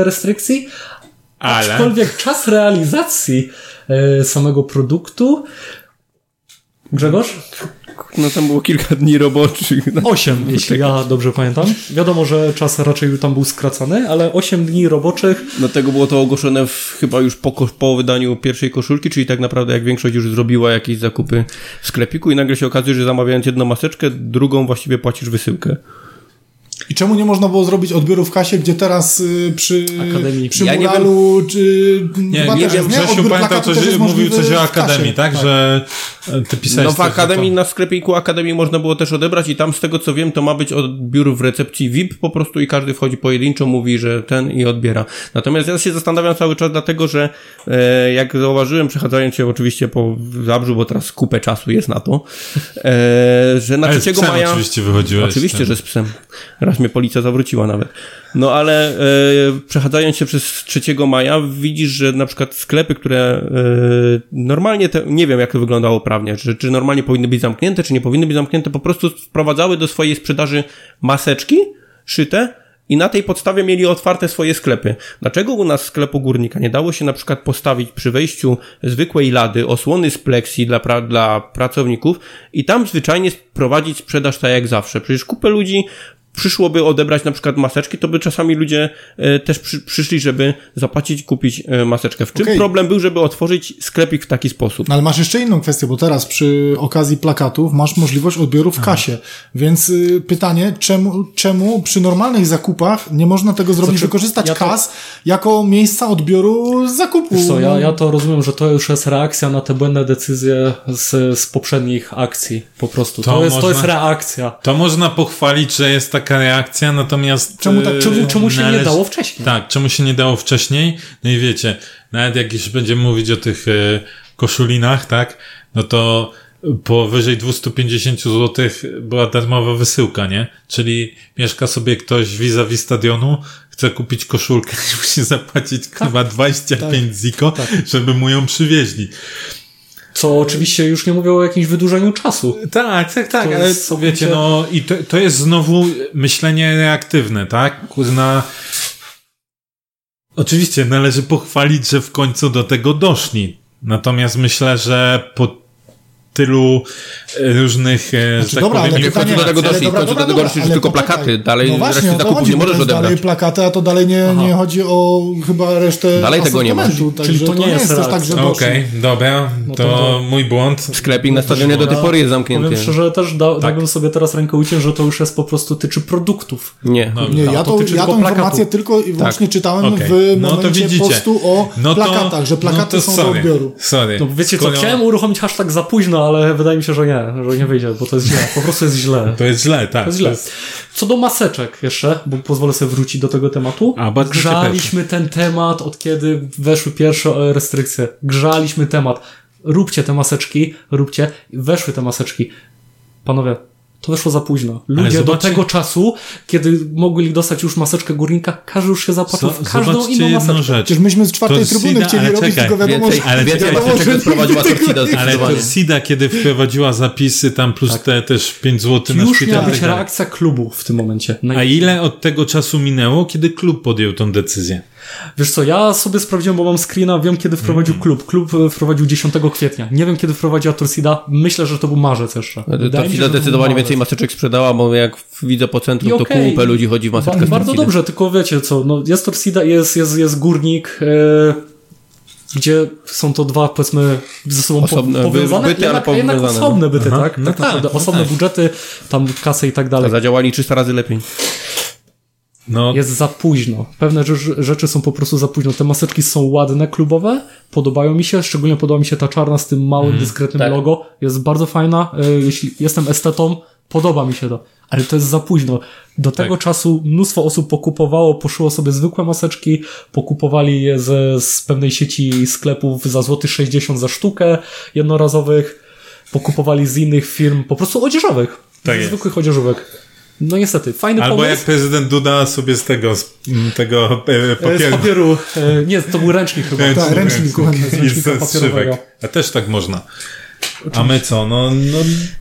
restrykcji, Ale... aczkolwiek czas realizacji samego produktu Grzegorz? No tam było kilka dni roboczych. No. 8, jeśli ja dobrze pamiętam. Wiadomo, że czas raczej tam był skracany, ale 8 dni roboczych. Dlatego było to ogłoszone w, chyba już po, po wydaniu pierwszej koszulki, czyli tak naprawdę jak większość już zrobiła jakieś zakupy w sklepiku i nagle się okazuje, że zamawiając jedną maseczkę, drugą właściwie płacisz wysyłkę. I czemu nie można było zrobić odbioru w kasie, gdzie teraz y, przy, Akademii. przy Ja nie muralu, czy Nie, chyba nie też wiem, jest, Grzesiu Odbiór pamiętał coś, mówił coś o w kasie. Akademii, tak? Że e, ty pisałeś No w Akademii, to... na sklepiku Akademii można było też odebrać i tam z tego co wiem, to ma być odbiór w recepcji VIP po prostu i każdy wchodzi pojedynczo, mówi, że ten i odbiera. Natomiast ja się zastanawiam cały czas dlatego, że e, jak zauważyłem, przechadzając się oczywiście po Zabrzu, bo teraz kupę czasu jest na to, e, że na Ale z 3 psem maja... oczywiście wychodziłeś. Oczywiście, ten. że z psem. Raz mnie policja zawróciła nawet. No ale e, przechadzając się przez 3 maja widzisz, że na przykład sklepy, które e, normalnie, te, nie wiem jak to wyglądało prawnie, czy, czy normalnie powinny być zamknięte, czy nie powinny być zamknięte, po prostu wprowadzały do swojej sprzedaży maseczki szyte i na tej podstawie mieli otwarte swoje sklepy. Dlaczego u nas sklepu górnika nie dało się na przykład postawić przy wejściu zwykłej lady, osłony z pleksji dla, pra, dla pracowników i tam zwyczajnie prowadzić sprzedaż tak jak zawsze? Przecież kupę ludzi przyszłoby odebrać na przykład maseczki, to by czasami ludzie e, też przy, przyszli, żeby zapłacić i kupić e, maseczkę. W czym Okej. problem był, żeby otworzyć sklepik w taki sposób? No ale masz jeszcze inną kwestię, bo teraz przy okazji plakatów masz możliwość odbioru w kasie. Więc y, pytanie, czemu, czemu przy normalnych zakupach nie można tego zrobić, Znaczy, wykorzystać ja to- kas jako miejsca odbioru zakupu? Wiesz co, ja, No, ja to rozumiem, że to już jest reakcja na te błędne decyzje z, z poprzednich akcji. Po prostu. To, To jest, to można- jest reakcja. To można pochwalić, że jest taka reakcja, natomiast... Czemu tak- Czemu, czemu się nie należy- dało wcześniej? Tak, czemu się nie dało wcześniej? No i wiecie, nawet jak już będziemy mówić o tych e, koszulinach, tak? No to powyżej 250 zł była darmowa wysyłka, nie? Czyli mieszka sobie ktoś vis-a-vis stadionu, chce kupić koszulkę i musi zapłacić chyba 25 ziko, żeby mu ją przywieźli. Co oczywiście już nie mówię o jakimś wydłużeniu czasu. Tak, tak, tak, To ale jest wiecie, no i to, to jest znowu myślenie reaktywne, tak? Kurna. Oczywiście należy pochwalić, że w końcu do tego doszli. Natomiast myślę, że po tylu e, różnych, e, że tak dobra, ale powiem, końcu pytanie- do tego ale doszli, dobra, końcu do dobra, tego dobra, doszli, że ale tylko poczekaj. plakaty, dalej no właśnie, reszty zakupów nie możesz jest dalej odebrać. plakaty, a to dalej nie, nie chodzi o chyba resztę Dalej tego nie ma. asortymentu, Czyli to nie jest też tak, że. Okej, dobra, No to, mój błąd. Sklepik na stadionie do tej pory jest zamknięty. Powiem szczerze, też da, Tak. dałbym sobie teraz rękę uciąć, że to już jest po prostu tyczy produktów. Nie. No, Nie, A ja to ja tą informację tylko i wyłącznie czytałem w No momencie postu o No plakatach, że plakaty no są do odbioru. Sorry. No wiecie co, chciałem uruchomić hashtag za późno, ale wydaje mi się, że nie, że nie wyjdzie, bo to jest źle. Po prostu jest źle. To jest źle, tak. To jest źle. Co do maseczek jeszcze, bo pozwolę sobie wrócić do tego tematu. A, bardzo Grzaliśmy ten temat od kiedy weszły pierwsze restrykcje. Grzaliśmy temat. Róbcie te maseczki, róbcie. Weszły te maseczki. Panowie, to weszło za późno. Ludzie do zobaczcie- tego czasu, kiedy mogli dostać już maseczkę górnika, każdy już się zapłacił So- w każdą zobaczcie inną maseczkę. rzecz. Przecież myśmy z czwartej To trybuny Sida, chcieli ale robić, czekaj, tylko wiadomo, Więcej, że... ale wiadomo, maseczek że sprowadziła Torcida Ale to. SIDA, kiedy wprowadziła zapisy tam plus Tak. te też 5 zł na Już szpital. miała i tak być reakcja klubu w tym momencie. No A ile od tego czasu minęło, kiedy klub podjął tą decyzję? Wiesz co, ja sobie sprawdziłem, bo mam screena, wiem kiedy wprowadził Mhm. klub. Klub e, wprowadził 10 kwietnia. Nie wiem kiedy wprowadziła Torsida. Myślę, że to był marzec jeszcze. To był zdecydowanie więcej maseczek sprzedała, bo jak widzę po centrum, I to kupę ludzi chodzi w maseczkach Ba- Bardzo dobrze, tylko wiecie co, no jest Torsida, jest, jest, jest Górnik, e, gdzie są to dwa, powiedzmy, ze sobą Osobne po, powiązane, byty, ale jednak, a jednak powiązane, no. osobne byty, Aha, tak? no tak, tak, naprawdę. no Osobne tak. budżety, tam kasy i tak dalej. zadziałali 300 razy lepiej. No, Jest za późno. Pewne rzeczy, są po prostu za późno. Te maseczki są ładne, klubowe, podobają mi się, szczególnie podoba mi się ta czarna z tym małym, dyskretnym tak. logo. Jest bardzo fajna. E, Jeśli jestem estetą, podoba mi się to. Ale to jest za późno. Do tego czasu mnóstwo osób pokupowało, poszło sobie zwykłe maseczki, pokupowali je ze, z pewnej sieci sklepów za złoty 60 za sztukę jednorazowych, pokupowali z innych firm, po prostu odzieżowych. Tak z zwykłych odzieżowych. No niestety, fajny albo pomysł. jak prezydent Duda sobie z tego, z m, tego e, E, Z papieru. papieru. e, Nie, to był ręcznik chyba. e, Tak, ręcznik. A też tak można. A my co? No, no kolejny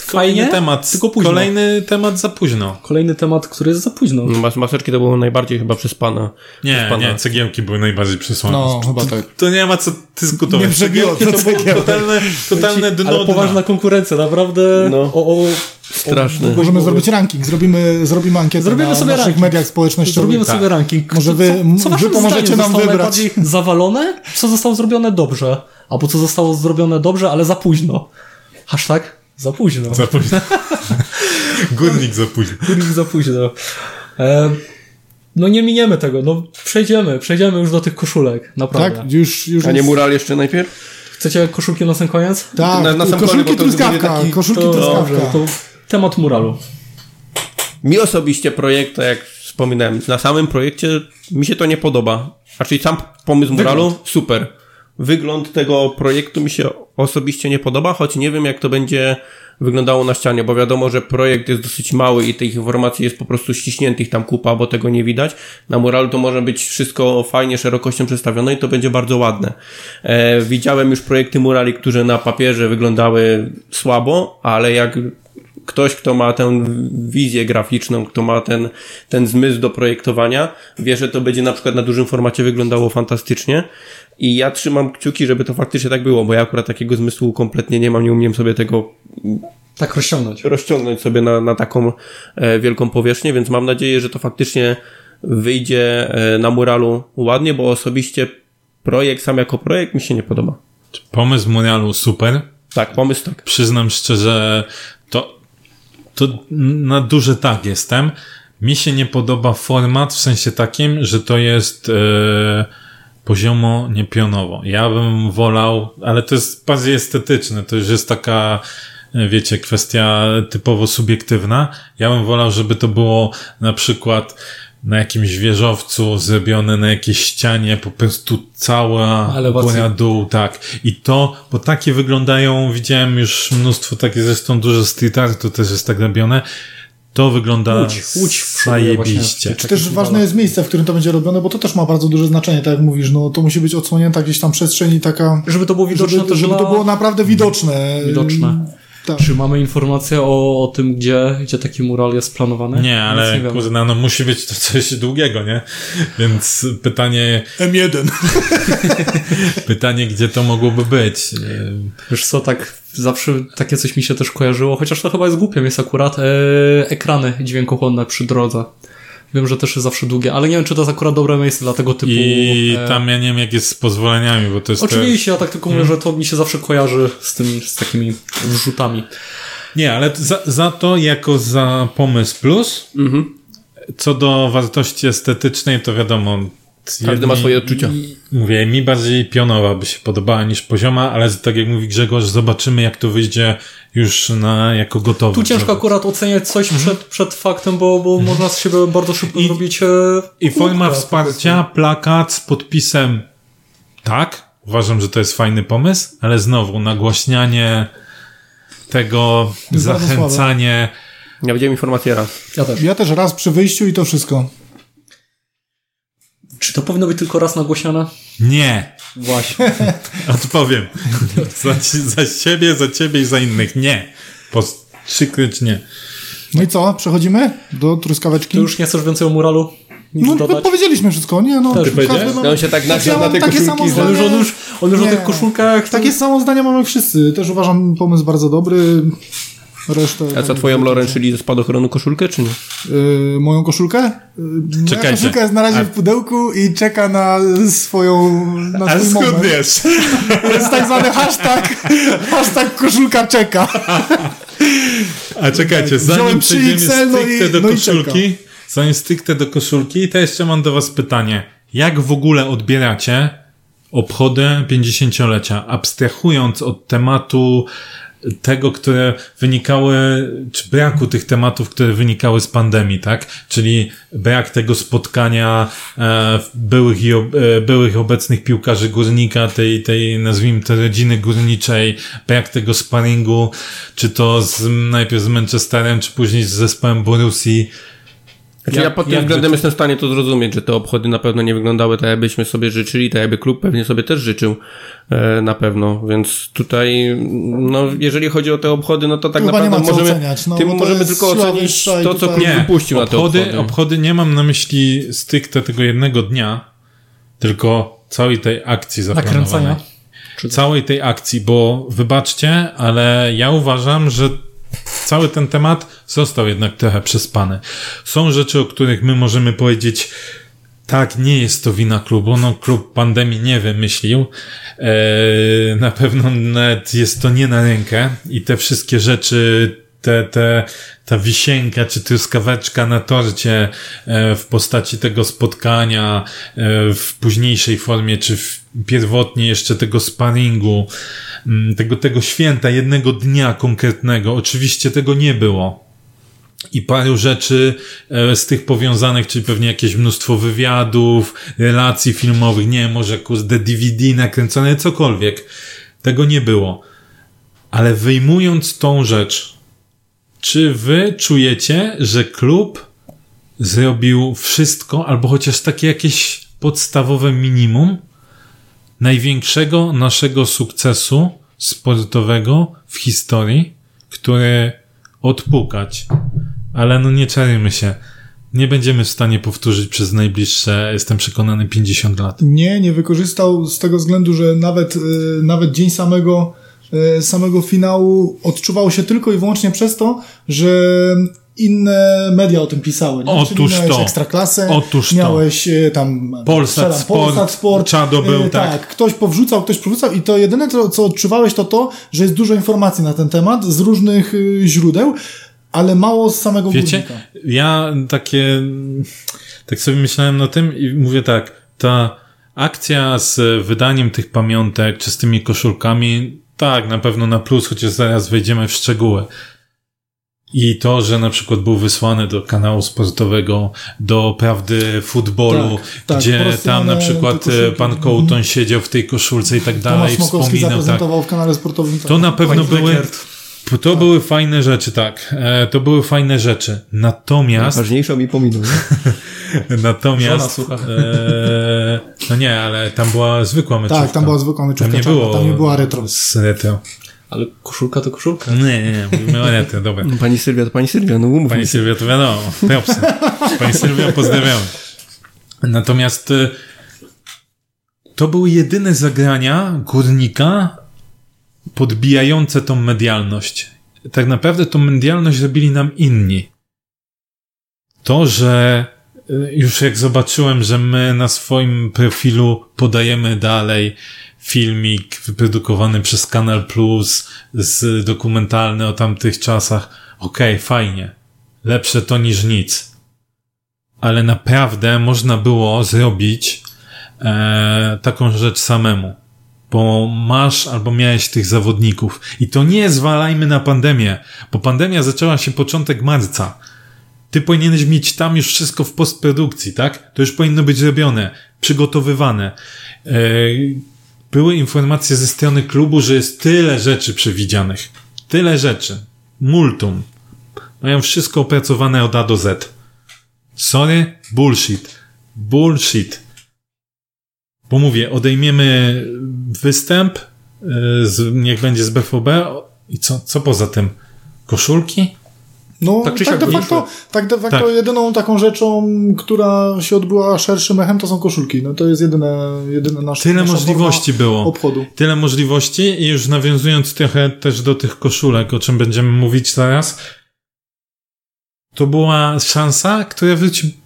Fajnie, temat. tylko późno. Kolejny temat za późno. Kolejny temat, który jest za późno. Mas maseczki to było najbardziej chyba przez pana. Nie, przez pana. nie, cegiełki były najbardziej przesłane. No, chyba tak. To nie ma co dyskutować. Nie Cegiełki to to było totalne, totalne dno Ale dna. poważna konkurencja, naprawdę. No. O, o, Straszny. Możemy zrobić ranking, zrobimy, zrobimy ankietę Zrobimy na sobie naszych ranking. mediach społecznościowych. Zrobimy tak. sobie ranking. Może Co- wy- co, co wy pomożecie nam wybrać. zawalone? Co zostało zrobione dobrze? Albo co zostało zrobione dobrze, ale za późno? Hashtag za późno. Za późno. Górnik za późno. Górnik za późno. E, no nie miniemy tego, no przejdziemy, przejdziemy już do tych koszulek, naprawdę. Tak? Już, już A nie mural jeszcze najpierw? Chcecie koszulki na sam koniec? Tak, Na- na sam koszulki koniec, truskawka, taki- koszulki To, truskawka. to temat muralu. Mi osobiście projekt, tak jak wspominałem, na samym projekcie mi się to nie podoba. Znaczy sam pomysł muralu, super. Wygląd tego projektu mi się osobiście nie podoba, choć nie wiem jak to będzie wyglądało na ścianie, bo wiadomo, że projekt jest dosyć mały i tych informacji jest po prostu ściśniętych tam kupa, bo tego nie widać. Na muralu to może być wszystko fajnie szerokością przedstawione i to będzie bardzo ładne. E, widziałem już projekty murali, które na papierze wyglądały słabo, ale jak ktoś, kto ma tę wizję graficzną, kto ma ten, ten zmysł do projektowania, wie, że to będzie na przykład na dużym formacie wyglądało fantastycznie. I ja trzymam kciuki, żeby to faktycznie tak było, bo ja akurat takiego zmysłu kompletnie nie mam, nie umiem sobie tego Tak rozciągnąć. rozciągnąć sobie na, na taką e, wielką powierzchnię, więc mam nadzieję, że to faktycznie wyjdzie e, na muralu ładnie, bo osobiście projekt sam jako projekt mi się nie podoba. Pomysł muralu super. Tak, pomysł tak. Przyznam szczerze, to, na duży tak jestem. Mi się nie podoba format w sensie takim, że to jest e, poziomo, nie pionowo. Ja bym wolał, ale to jest bardziej estetyczne, to już jest taka, e, wiecie, kwestia typowo subiektywna. Ja bym wolał, żeby to było na przykład na jakimś wieżowcu zrobione na jakiejś ścianie, po prostu cała góra dół, tak. I to, bo takie wyglądają, widziałem już mnóstwo takich, zresztą dużo street artu też jest tak robione. To wygląda Łódź, Łódź zajebiście. Czy też ważne jest miejsce, w którym to będzie robione, bo to też ma bardzo duże znaczenie, tak jak mówisz, no to musi być odsłonięta gdzieś tam przestrzeń i taka, Żeby to było widoczne żeby, żeby to było naprawdę widoczne. Widoczne. Tak. Czy mamy informację o, o tym, gdzie, gdzie taki mural jest planowany? Nie, Nic ale nie kurde, no musi być to coś długiego, nie? Więc pytanie, M1. pytanie, gdzie to mogłoby być? Wiesz co, tak zawsze takie coś mi się też kojarzyło, chociaż to chyba jest głupie, jest akurat e, ekrany dźwiękochłonne przy drodze. Wiem, że też jest zawsze długie, ale nie wiem, czy to jest akurat dobre miejsce dla tego typu... I e, tam ja nie wiem, jak jest z pozwoleniami, bo to jest... Oczywiście, ja tak tylko mówię, że to mi się zawsze kojarzy z tymi, z takimi wrzutami. Nie, ale za, za to jako za pomysł plus, Mhm. co do wartości estetycznej, to wiadomo... Każdy ma swoje odczucia. Mówię, mi bardziej pionowa by się podobała niż pozioma, ale tak jak mówi Grzegorz, zobaczymy jak to wyjdzie już na, jako gotowe. Tu ciężko akurat oceniać coś przed, przed faktem, bo, bo można z siebie bardzo szybko I- zrobić... E, I forma wsparcia, plakat z podpisem tak, uważam, że to jest fajny pomysł, ale znowu nagłaśnianie tego, zachęcanie. Ja widziałem informację raz. Ja też. Ja też raz przy wyjściu i to wszystko. Czy to powinno być tylko raz nagłośniane? Nie, Właśnie. odpowiem. za, za siebie, za ciebie i za innych. Nie. Po trzykryć nie. No i co, przechodzimy do truskaweczki? Ty już nie chcesz więcej o muralu? Nic no, dodać? powiedzieliśmy wszystko, nie? No, Też każdy ma- No on się tak na te takie koszulki. samo że- On już, on zdanie. już, on już o tych koszulkach... Takie samo zdania mamy wszyscy. Też uważam pomysł bardzo dobry. Resztę... A co, twoją Loren, czyli ze spadochronu koszulkę, czy nie? Yy, moją koszulkę? Yy, moja Czekajcie. koszulka jest na razie A- w pudełku i czeka na swoją na Ale swój moment. wiesz? Jest tak zwany hashtag, hashtag koszulka czeka. A czekajcie, zanim przejdziemy 3XL, no stricte do no koszulki, zanim stricte do koszulki, to jeszcze mam do was pytanie. Jak w ogóle odbieracie obchody 50-lecia, abstrahując od tematu tego, które wynikały, czy braku tych tematów, które wynikały z pandemii, tak? Czyli brak tego spotkania e, byłych i ob, e, byłych obecnych piłkarzy górnika, tej, tej nazwijmy to rodziny górniczej, brak tego sparingu, czy to z, najpierw z Manchesterem, czy później z zespołem Borussii. Znaczy Jak- ja pod tym względem wy- jestem w stanie to zrozumieć, że te obchody na pewno nie wyglądały tak, jakbyśmy sobie życzyli, tak jakby klub pewnie sobie też życzył e, na pewno, więc tutaj, no jeżeli chodzi o te obchody, no to tak Chyba naprawdę możemy, oceniać, no, tym możemy tylko ocenić to, co klub Nie, wypuścił na te obchody, obchody. nie mam na myśli stricte tego jednego dnia, tylko całej tej akcji zaplanowanej. Nakręcania. Całej tej akcji, bo wybaczcie, ale ja uważam, że cały ten temat został jednak trochę przespany. Są rzeczy, o których my możemy powiedzieć, tak, nie jest to wina klubu, no klub pandemii nie wymyślił. Eee, na pewno nawet jest to nie na rękę i te wszystkie rzeczy te, te, ta wisienka czy truskaweczka na torcie e, w postaci tego spotkania e, w późniejszej formie, czy w pierwotnie jeszcze tego sparingu, mm, tego, tego święta, jednego dnia konkretnego. Oczywiście tego nie było i paru rzeczy e, z tych powiązanych, czyli pewnie jakieś mnóstwo wywiadów, relacji filmowych, nie może kurde DVD nakręcone, cokolwiek. Tego nie było. Ale wyjmując tą rzecz, czy wy czujecie, że klub zrobił wszystko, albo chociaż takie jakieś podstawowe minimum największego naszego sukcesu sportowego w historii, który odpukać. Ale no nie czarujmy się. Nie będziemy w stanie powtórzyć przez najbliższe, jestem przekonany, 50 lat. Nie, nie wykorzystał z tego względu, że nawet, y, nawet dzień samego, samego finału odczuwał się tylko i wyłącznie przez to, że inne media o tym pisały. Nie? Otóż Czyli miałeś to. Ekstraklasę, Otóż to. miałeś y, tam Polsat strzelam, Sport, Sport, Czado był, y, tak. Ktoś powrzucał, ktoś powrzucał i to jedyne, co, odczuwałeś to to, że jest dużo informacji na ten temat z różnych y, źródeł, ale mało z samego Wiecie, górnika. ja takie, tak sobie myślałem na tym i mówię tak, ta akcja z wydaniem tych pamiątek, czy z tymi koszulkami, tak, na pewno na plus, chociaż zaraz wejdziemy w szczegóły. I to, że na przykład był wysłany do kanału sportowego, do prawdy futbolu, Tak, tak, gdzie tam na przykład pan Kołton siedział w tej koszulce i tak Tomasz dalej, Smokowski wspominał, tak. w kanale sportowym. tak. To na pewno były. To były fajne rzeczy, tak. E, to były fajne rzeczy. Natomiast, Ważniejszą mi pominął. Żona natomiast, słucha. e, no nie, ale tam była zwykła meczówka. Tak, tam była zwykła meczówka Tam nie czarna, było, tam nie była retro. Z retro. Ale koszulka to koszulka. Nie, nie, nie, mówimy o retro, dobra. Pani Sylwia to pani Sylwia, no umów Pani Sylwia to wiadomo, propsy. Pani Sylwia pozdrawiamy. Natomiast e, to były jedyne zagrania górnika podbijające tą medialność. Tak naprawdę tą medialność robili nam inni. To, że e, już jak zobaczyłem, że my na swoim profilu podajemy dalej filmik wyprodukowany przez Kanal Plus, z dokumentalny o tamtych czasach. Okej, fajnie. Lepsze to niż nic. Ale naprawdę można było zrobić e, taką rzecz samemu. Bo masz albo miałeś tych zawodników. I to nie zwalajmy na pandemię, bo pandemia zaczęła się początek marca. Ty powinieneś mieć tam już wszystko w postprodukcji, tak? To już powinno być zrobione, przygotowywane. E, były informacje ze strony klubu, że jest tyle rzeczy przewidzianych. Tyle rzeczy. Multum. Mają wszystko opracowane od A do Z. Sorry, bullshit. Bullshit. Bo mówię, odejmiemy występ, yy, z, niech będzie z BVB i co, co poza tym? Koszulki? No, Tak tak, de facto, tak de facto Tak. jedyną taką rzeczą, która się odbyła szerszym echem, to są koszulki. No to jest jedyne, jedyne nasze Tyle nasza możliwości było. obchodu. Tyle możliwości i już nawiązując trochę też do tych koszulek, o czym będziemy mówić zaraz, to była szansa, która wróci.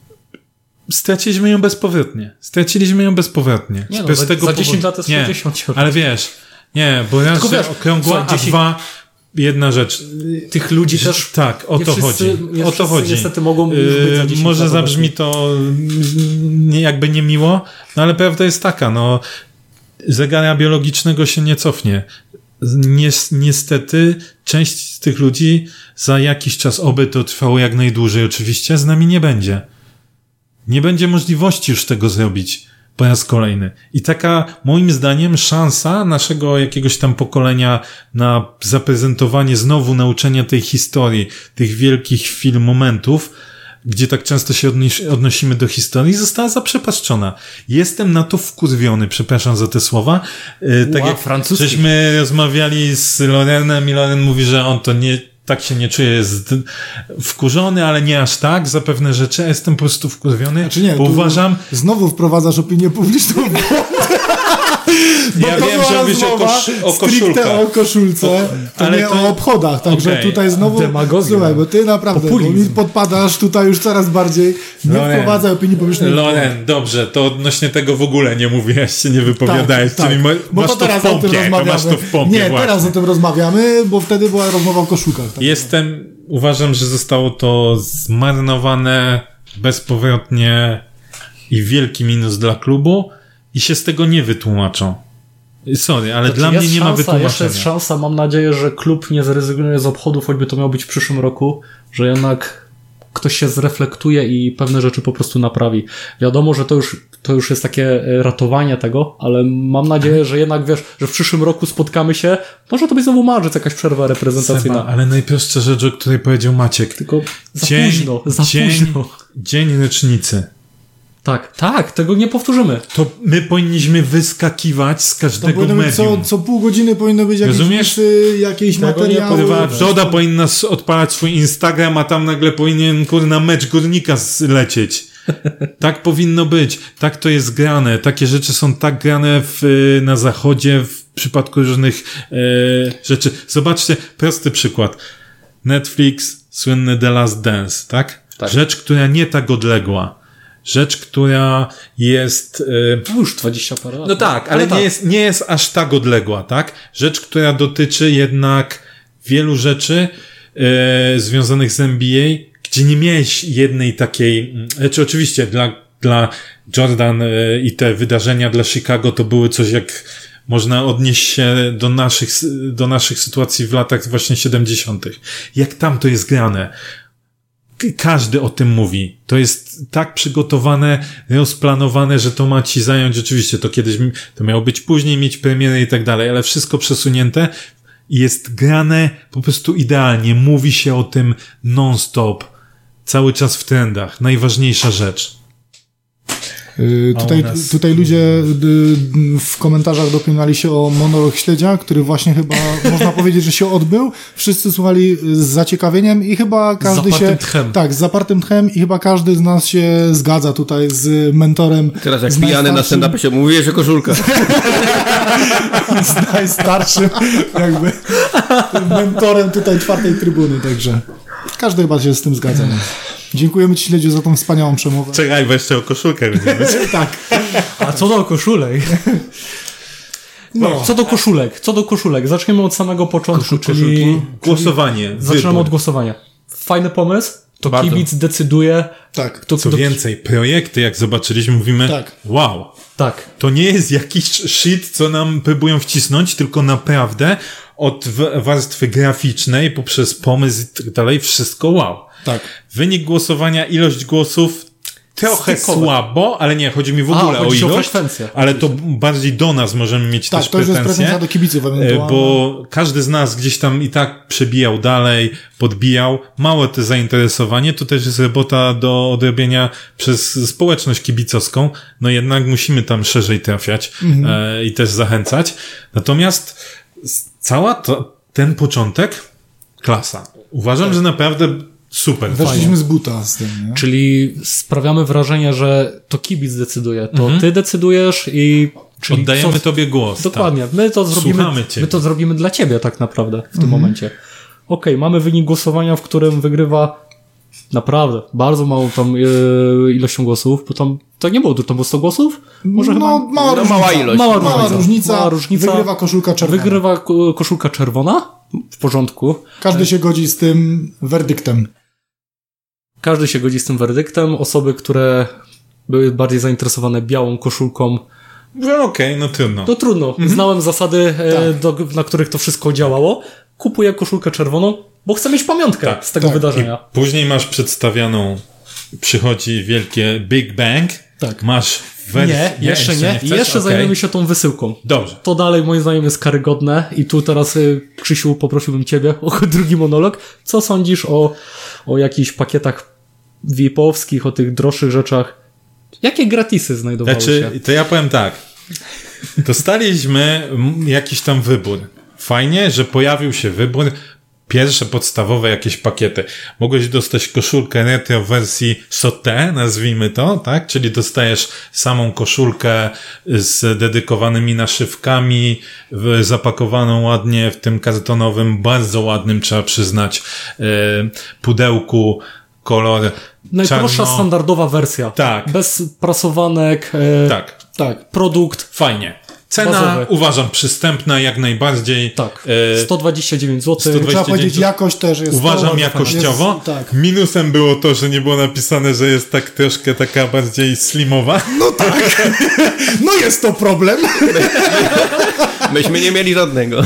Straciliśmy ją bezpowrotnie. Straciliśmy ją bezpowrotnie. Nie no, Bez za, tego za 10 powodu- lat jest Nie, 60. Ale wiesz, nie, bo raz, Tylko wiesz, okrągła, a 10 dwa, jedna rzecz. Tych ludzi też tak, o to wszyscy- chodzi. O to chodzi. niestety mogą za 10 Może zabrzmi to nie, jakby niemiło, no ale prawda jest taka, no zegara biologicznego się nie cofnie. Nies- niestety część z tych ludzi za jakiś czas, oby to trwało jak najdłużej oczywiście, z nami nie będzie. Nie będzie możliwości już tego zrobić po raz kolejny. I taka, moim zdaniem, szansa naszego jakiegoś tam pokolenia na zaprezentowanie znowu nauczenia tej historii, tych wielkich chwil, momentów, gdzie tak często się odnosimy do historii, została zaprzepaszczona. Jestem na to wkurwiony, przepraszam za te słowa. Yy, tak Ła, jak francuski. żeśmy rozmawiali z Lorenem i Loren mówi, że on to nie, tak się nie czuje, jest wkurzony, ale nie aż tak za pewne rzeczy. Jestem po prostu wkurwiony, Znaczy nie, bo uważam, Znowu wprowadzasz opinię publiczną. Bo Ja to wiem, była że mówisz o, kosz, o stricte koszulkach. o koszulce, to ale nie to- o obchodach, także Okej. tutaj znowu, Demagogia. słuchaj, bo ty naprawdę, bo mi podpadasz tutaj już coraz bardziej, nie Loren. wprowadzaj opinii publicznej. Loren, dobrze, to odnośnie tego w ogóle nie mówiłeś, się nie wypowiadałeś, Tak, czyli tak. ma, Bo masz to to, teraz w o tym pompie, rozmawiamy. masz to w pompie Nie, właśnie. teraz o tym rozmawiamy, bo wtedy była rozmowa o koszulkach. Tak? Jestem, uważam, że zostało to zmarnowane bezpowrotnie i wielki minus dla klubu i się z tego nie wytłumaczą. Sorry, ale Znaczy, dla mnie nie ma szansa, Jeszcze wytłumaczenia. jest szansa, mam nadzieję, że klub nie zrezygnuje z obchodów, choćby to miało być w przyszłym roku, że jednak ktoś się zreflektuje i pewne rzeczy po prostu naprawi. Wiadomo, że to już, to już jest takie e, ratowanie tego, ale mam nadzieję, że jednak wiesz, że w przyszłym roku spotkamy się, może to być znowu marzec, jakaś przerwa reprezentacyjna. Seba, ale najprostsza rzecz, o której powiedział Maciek. Tylko za Dzień- późno, za dzień- późno. Dzień rocznicy. Tak, tak, tego nie powtórzymy. To my powinniśmy wyskakiwać z To każdego powinno być co, medium. co pół godziny powinno być jakieś Rozumiesz? newsy, jakieś Tego materiały. Kurwa. Doda powinna odpalać swój Instagram, a tam nagle powinien, kurna, mecz górnika lecieć. Tak powinno być. Tak to jest grane. Takie rzeczy są tak grane w, y, na zachodzie w przypadku różnych e, rzeczy. Zobaczcie, prosty przykład. Netflix, słynny The Last Dance, tak? Tak. Rzecz, która nie tak odległa. Rzecz, która jest... No już 20 parę lat. no tak, ale nie jest, nie jest aż tak odległa, tak? Rzecz, która dotyczy jednak wielu rzeczy e, związanych z NBA, gdzie nie miałeś jednej takiej, mm, znaczy oczywiście dla, dla Jordan e, i te wydarzenia dla Chicago to były coś jak można odnieść się do naszych, do naszych sytuacji w latach właśnie 70. Jak tam to jest grane? Każdy o tym mówi. To jest tak przygotowane, rozplanowane, że to ma ci zająć, oczywiście to kiedyś, to miało być później, mieć premierę i tak dalej, ale wszystko przesunięte jest grane po prostu idealnie. Mówi się o tym non-stop. Cały czas w trendach. Najważniejsza rzecz. Y, Tutaj, nas- tutaj ludzie y, w komentarzach dopinali się o monolog śledzia, który właśnie chyba można powiedzieć, że się odbył. Wszyscy słuchali z zaciekawieniem i chyba każdy zapartym się. tchem. Tak, z zapartym tchem i chyba każdy z nas się zgadza tutaj z mentorem. Teraz jak z pijany na najstarszym- stand-upie się mówi, że koszulka. z najstarszym jakby mentorem tutaj czwartej trybuny, także każdy chyba się z tym zgadza. Dziękujemy Ci śledziu za tą wspaniałą przemowę. Czekaj, bo jeszcze o koszulkę będziemy. Tak. A co do koszulek? No. Co do koszulek, co do koszulek, zaczniemy od samego początku, czyli Głosowanie. zaczynamy wybór. od głosowania. Fajny pomysł, to Bardzo. kibic decyduje, Tak. kto, Co kto, więcej, projekty, jak zobaczyliśmy, mówimy, Tak. wow, Tak, to nie jest jakiś shit, co nam próbują wcisnąć, tylko naprawdę od warstwy graficznej, poprzez pomysł i tak dalej, wszystko wow. Tak. Wynik głosowania, ilość głosów, trochę Stykowe. słabo, ale nie, chodzi mi w A, ogóle o ci o ilość, frekwencję. ale to bardziej do nas możemy mieć Tak, też to już jest pretensje. pretensja do kibiców E, ewentualnie. Bo każdy z nas gdzieś tam i tak przebijał dalej, podbijał. Małe to zainteresowanie, to też jest robota do odrobienia przez społeczność kibicowską. No jednak musimy tam szerzej trafiać e, i też zachęcać. Natomiast cała to, ten początek, klasa. Uważam, że naprawdę super. Weszliśmy z buta z tym, nie? czyli sprawiamy wrażenie, że to kibic decyduje, to ty decydujesz i czyli Oddajemy co, tobie głos. Dokładnie, Tak. my to zrobimy, Słuchamy cię. my to zrobimy dla ciebie tak naprawdę w tym momencie. Okej, mamy wynik głosowania, w którym wygrywa naprawdę bardzo małą tam e, ilością głosów, bo tam to nie było dużo, to było 100 głosów? Może no, chyba mała, no, różnica. mała ilość. Mała Mała różnica. różnica. Mała różnica. Wygrywa koszulka czerwona. wygrywa ko- koszulka czerwona, w porządku. Każdy się godzi z tym werdyktem. Każdy się godzi z tym werdyktem. Osoby, które były bardziej zainteresowane białą koszulką, No okej, no trudno. to trudno. Mhm. Znałem zasady, e, Tak. do, na których to wszystko działało. Kupuję koszulkę czerwoną, bo chcę mieć pamiątkę Tak, z tego tak. wydarzenia. Później masz przedstawioną, przychodzi wielkie Big Bang. Tak. Masz wersję. Nie, jeszcze nie. Chcesz? jeszcze Okej. zajmiemy się tą wysyłką. Dobrze. To dalej moim zdaniem jest karygodne i tu teraz y, Krzysiu poprosiłbym Ciebie o drugi monolog. Co sądzisz o, o jakichś pakietach VIP-owskich, o tych droższych rzeczach? Jakie gratisy znajdowały Znaczy, się? to ja powiem tak. Dostaliśmy jakiś tam wybór. Fajnie, że pojawił się wybór. Pierwsze podstawowe jakieś pakiety. Mogłeś dostać koszulkę retro w wersji sauté, nazwijmy to, tak? Czyli dostajesz samą koszulkę z dedykowanymi naszywkami, zapakowaną ładnie w tym kartonowym, bardzo ładnym, trzeba przyznać, e, pudełku, kolor Najprostsza czarno... standardowa wersja. Tak. Bez prasowanek. E, Tak, tak. Produkt. fajnie. Cena Bazowy. uważam przystępna jak najbardziej. Tak. E, 129 zł. 120 Trzeba powiedzieć, jakość też jest... Uważam to- jakościowo. Jest, tak. Minusem było to, że nie było napisane, że jest tak troszkę taka bardziej slimowa. No tak. No jest to problem. Myśmy nie mieli żadnego.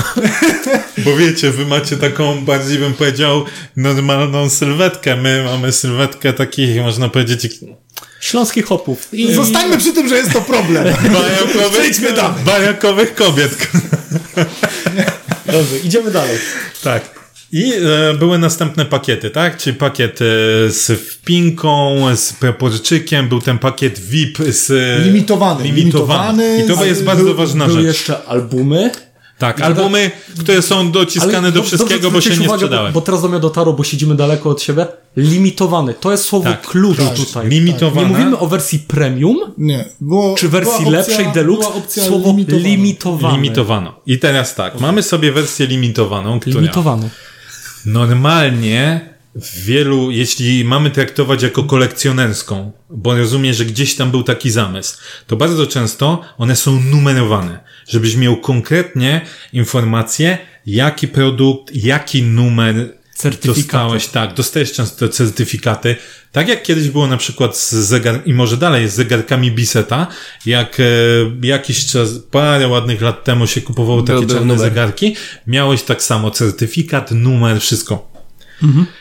Bo wiecie, wy macie taką bardziej bym powiedział normalną sylwetkę. My mamy sylwetkę takich, można powiedzieć, Śląskich hopów. I Zostańmy przy tym, że jest to problem. bajakowych, Przejdźmy dalej. bajakowych kobiet. Dobrze, idziemy dalej. Tak. I e, były następne pakiety, tak? Czyli pakiet e, z wpinką, z preporczykiem, był ten pakiet VIP z... Limitowany. Limitowany. Limitowany. I to jest bardzo Był- ważna Były rzecz. jeszcze albumy. Tak, albumy, które są dociskane Ale do wszystkiego, dobrze bo się nie uwagę, sprzedały. Bo, bo teraz do mnie dotarło, bo siedzimy daleko od siebie. Limitowany. To jest słowo Tak, klucz tak. tutaj. Limitowane. Nie mówimy o wersji premium, Nie. Było, czy wersji opcja- lepszej deluxe. Słowo limitowany. Limitowano. I teraz tak, mamy sobie wersję limitowaną, która Limitowany. normalnie w wielu, jeśli mamy traktować jako kolekcjonerską, bo rozumiem, że gdzieś tam był taki zamysł, to bardzo często one są numerowane, żebyś miał konkretnie informację, jaki produkt, jaki numer dostałeś, tak, dostajesz często certyfikaty, tak jak kiedyś było na przykład z zegar, i może dalej z zegarkami Biseta, jak e, jakiś czas, parę ładnych lat temu się kupowało takie Był- czarne zegarki, miałeś tak samo certyfikat, numer, wszystko.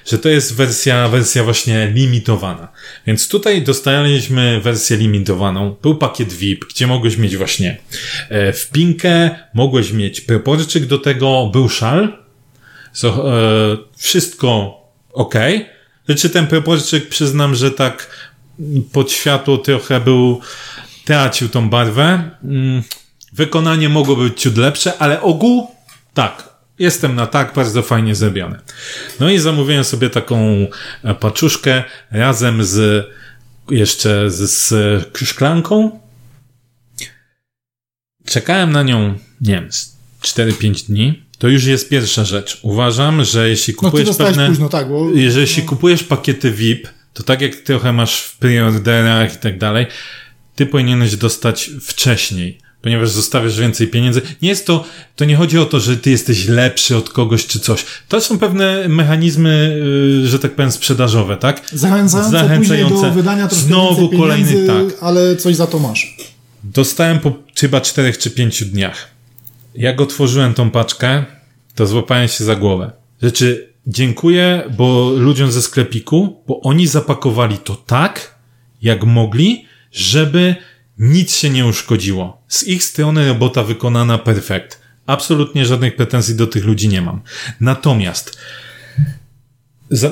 Że to jest wersja, wersja właśnie limitowana. Więc tutaj dostaliśmy wersję limitowaną. Był pakiet VIP, gdzie mogłeś mieć właśnie e, wpinkę, mogłeś mieć proporczyk do tego, był szal, so, e, wszystko ok. Znaczy ten proporczyk przyznam, że tak pod światło trochę był, tracił tą barwę. Mm, Wykonanie mogło być ciut lepsze, ale ogół tak. Jestem na tak, bardzo fajnie zrobione. No i zamówiłem sobie taką e, paczuszkę razem z jeszcze z, z szklanką. Czekałem na nią, nie wiem, z 4-5 dni. To już jest pierwsza rzecz. Uważam, że jeśli No kupujesz dostałeś pewne... późno, tak, bo... Jeżeli jeśli kupujesz pakiety VIP, to tak jak trochę masz w preorderach i tak dalej, ty powinieneś dostać wcześniej, ponieważ zostawiasz więcej pieniędzy. Nie jest to, to nie chodzi o to, że ty jesteś lepszy od kogoś czy coś. To są pewne mechanizmy, yy, że tak powiem, sprzedażowe, tak? Zachęcające, Zachęcające. później do wydania troszkę Znowu kolejny, pieniędzy, tak. ale coś za to masz. Dostałem po chyba czterech czy pięciu dniach. Jak otworzyłem tą paczkę, to złapałem się za głowę. Rzeczy, dziękuję, bo ludziom ze sklepiku, bo oni zapakowali to tak, jak mogli, żeby nic się nie uszkodziło. Z ich strony robota wykonana perfekt. Absolutnie żadnych pretensji do tych ludzi nie mam. Natomiast,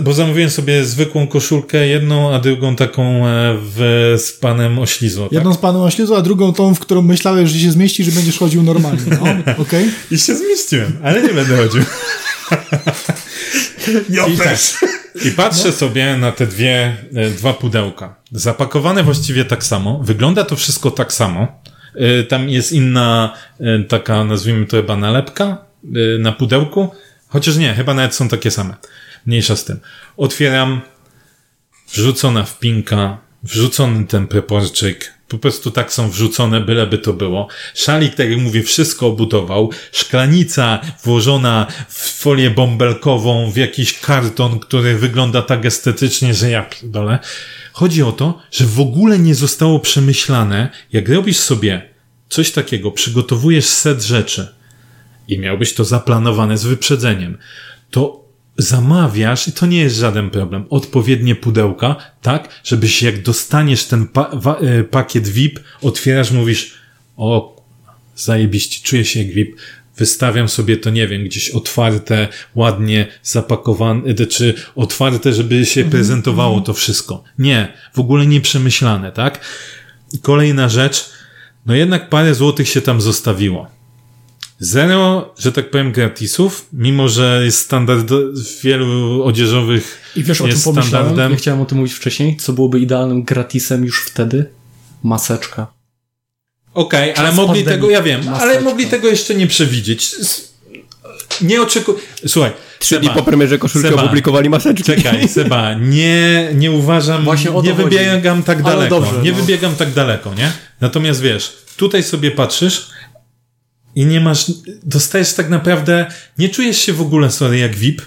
bo zamówiłem sobie zwykłą koszulkę, jedną, a drugą taką e, w, z panem oślizło. Tak? Jedną z panem oślizą, a drugą tą, w którą myślałeś, że się zmieści, że będziesz chodził normalnie. No, okej? I się zmieściłem, ale nie będę chodził. I, tak, I patrzę sobie na te dwie, e, dwa pudełka. Zapakowane właściwie tak samo. Wygląda to wszystko tak samo. E, Tam jest inna e, taka, nazwijmy to chyba nalepka na pudełku. Chociaż nie, chyba nawet są takie same. Mniejsza z tym. Otwieram, wrzucona wpinka, wrzucony ten preporczyk, po prostu tak są wrzucone, byleby to było. Szalik, tak jak mówię, wszystko obudował. Szklanica włożona w folię bąbelkową, w jakiś karton, który wygląda tak estetycznie, że ja pierdolę. Chodzi o to, że w ogóle nie zostało przemyślane, jak robisz sobie coś takiego, przygotowujesz set rzeczy i miałbyś to zaplanowane z wyprzedzeniem, to zamawiasz, i to nie jest żaden problem, odpowiednie pudełka, tak, żebyś jak dostaniesz ten pa e, pakiet VIP, otwierasz, mówisz, o, zajebiście, czuję się jak VIP, wystawiam sobie to, nie wiem, gdzieś otwarte, ładnie zapakowane, e, czy otwarte, żeby się prezentowało to wszystko. Nie, w ogóle nie przemyślane, tak? Kolejna rzecz, no jednak parę złotych się tam zostawiło. Zero, że tak powiem, gratisów, mimo że jest standard w wielu odzieżowych I wiesz, o czym jest pomyślałem? standardem. Ja chciałem o tym mówić wcześniej. Co byłoby idealnym gratisem już wtedy? Maseczka. Okej, ale Czas mogli pandemii. tego, ja wiem, ale Maseczka. mogli tego jeszcze nie przewidzieć. Nie oczekuję. Słuchaj, Trzy dni po premierze koszulki Seba, opublikowali maseczki. Czekaj, Seba, nie, nie uważam, Właśnie nie wybiegam tak Ale daleko. dobrze, nie no. wybiegam tak daleko, nie? Natomiast wiesz, tutaj sobie patrzysz i nie masz, dostajesz tak naprawdę, nie czujesz się w ogóle, sorry, jak VIP.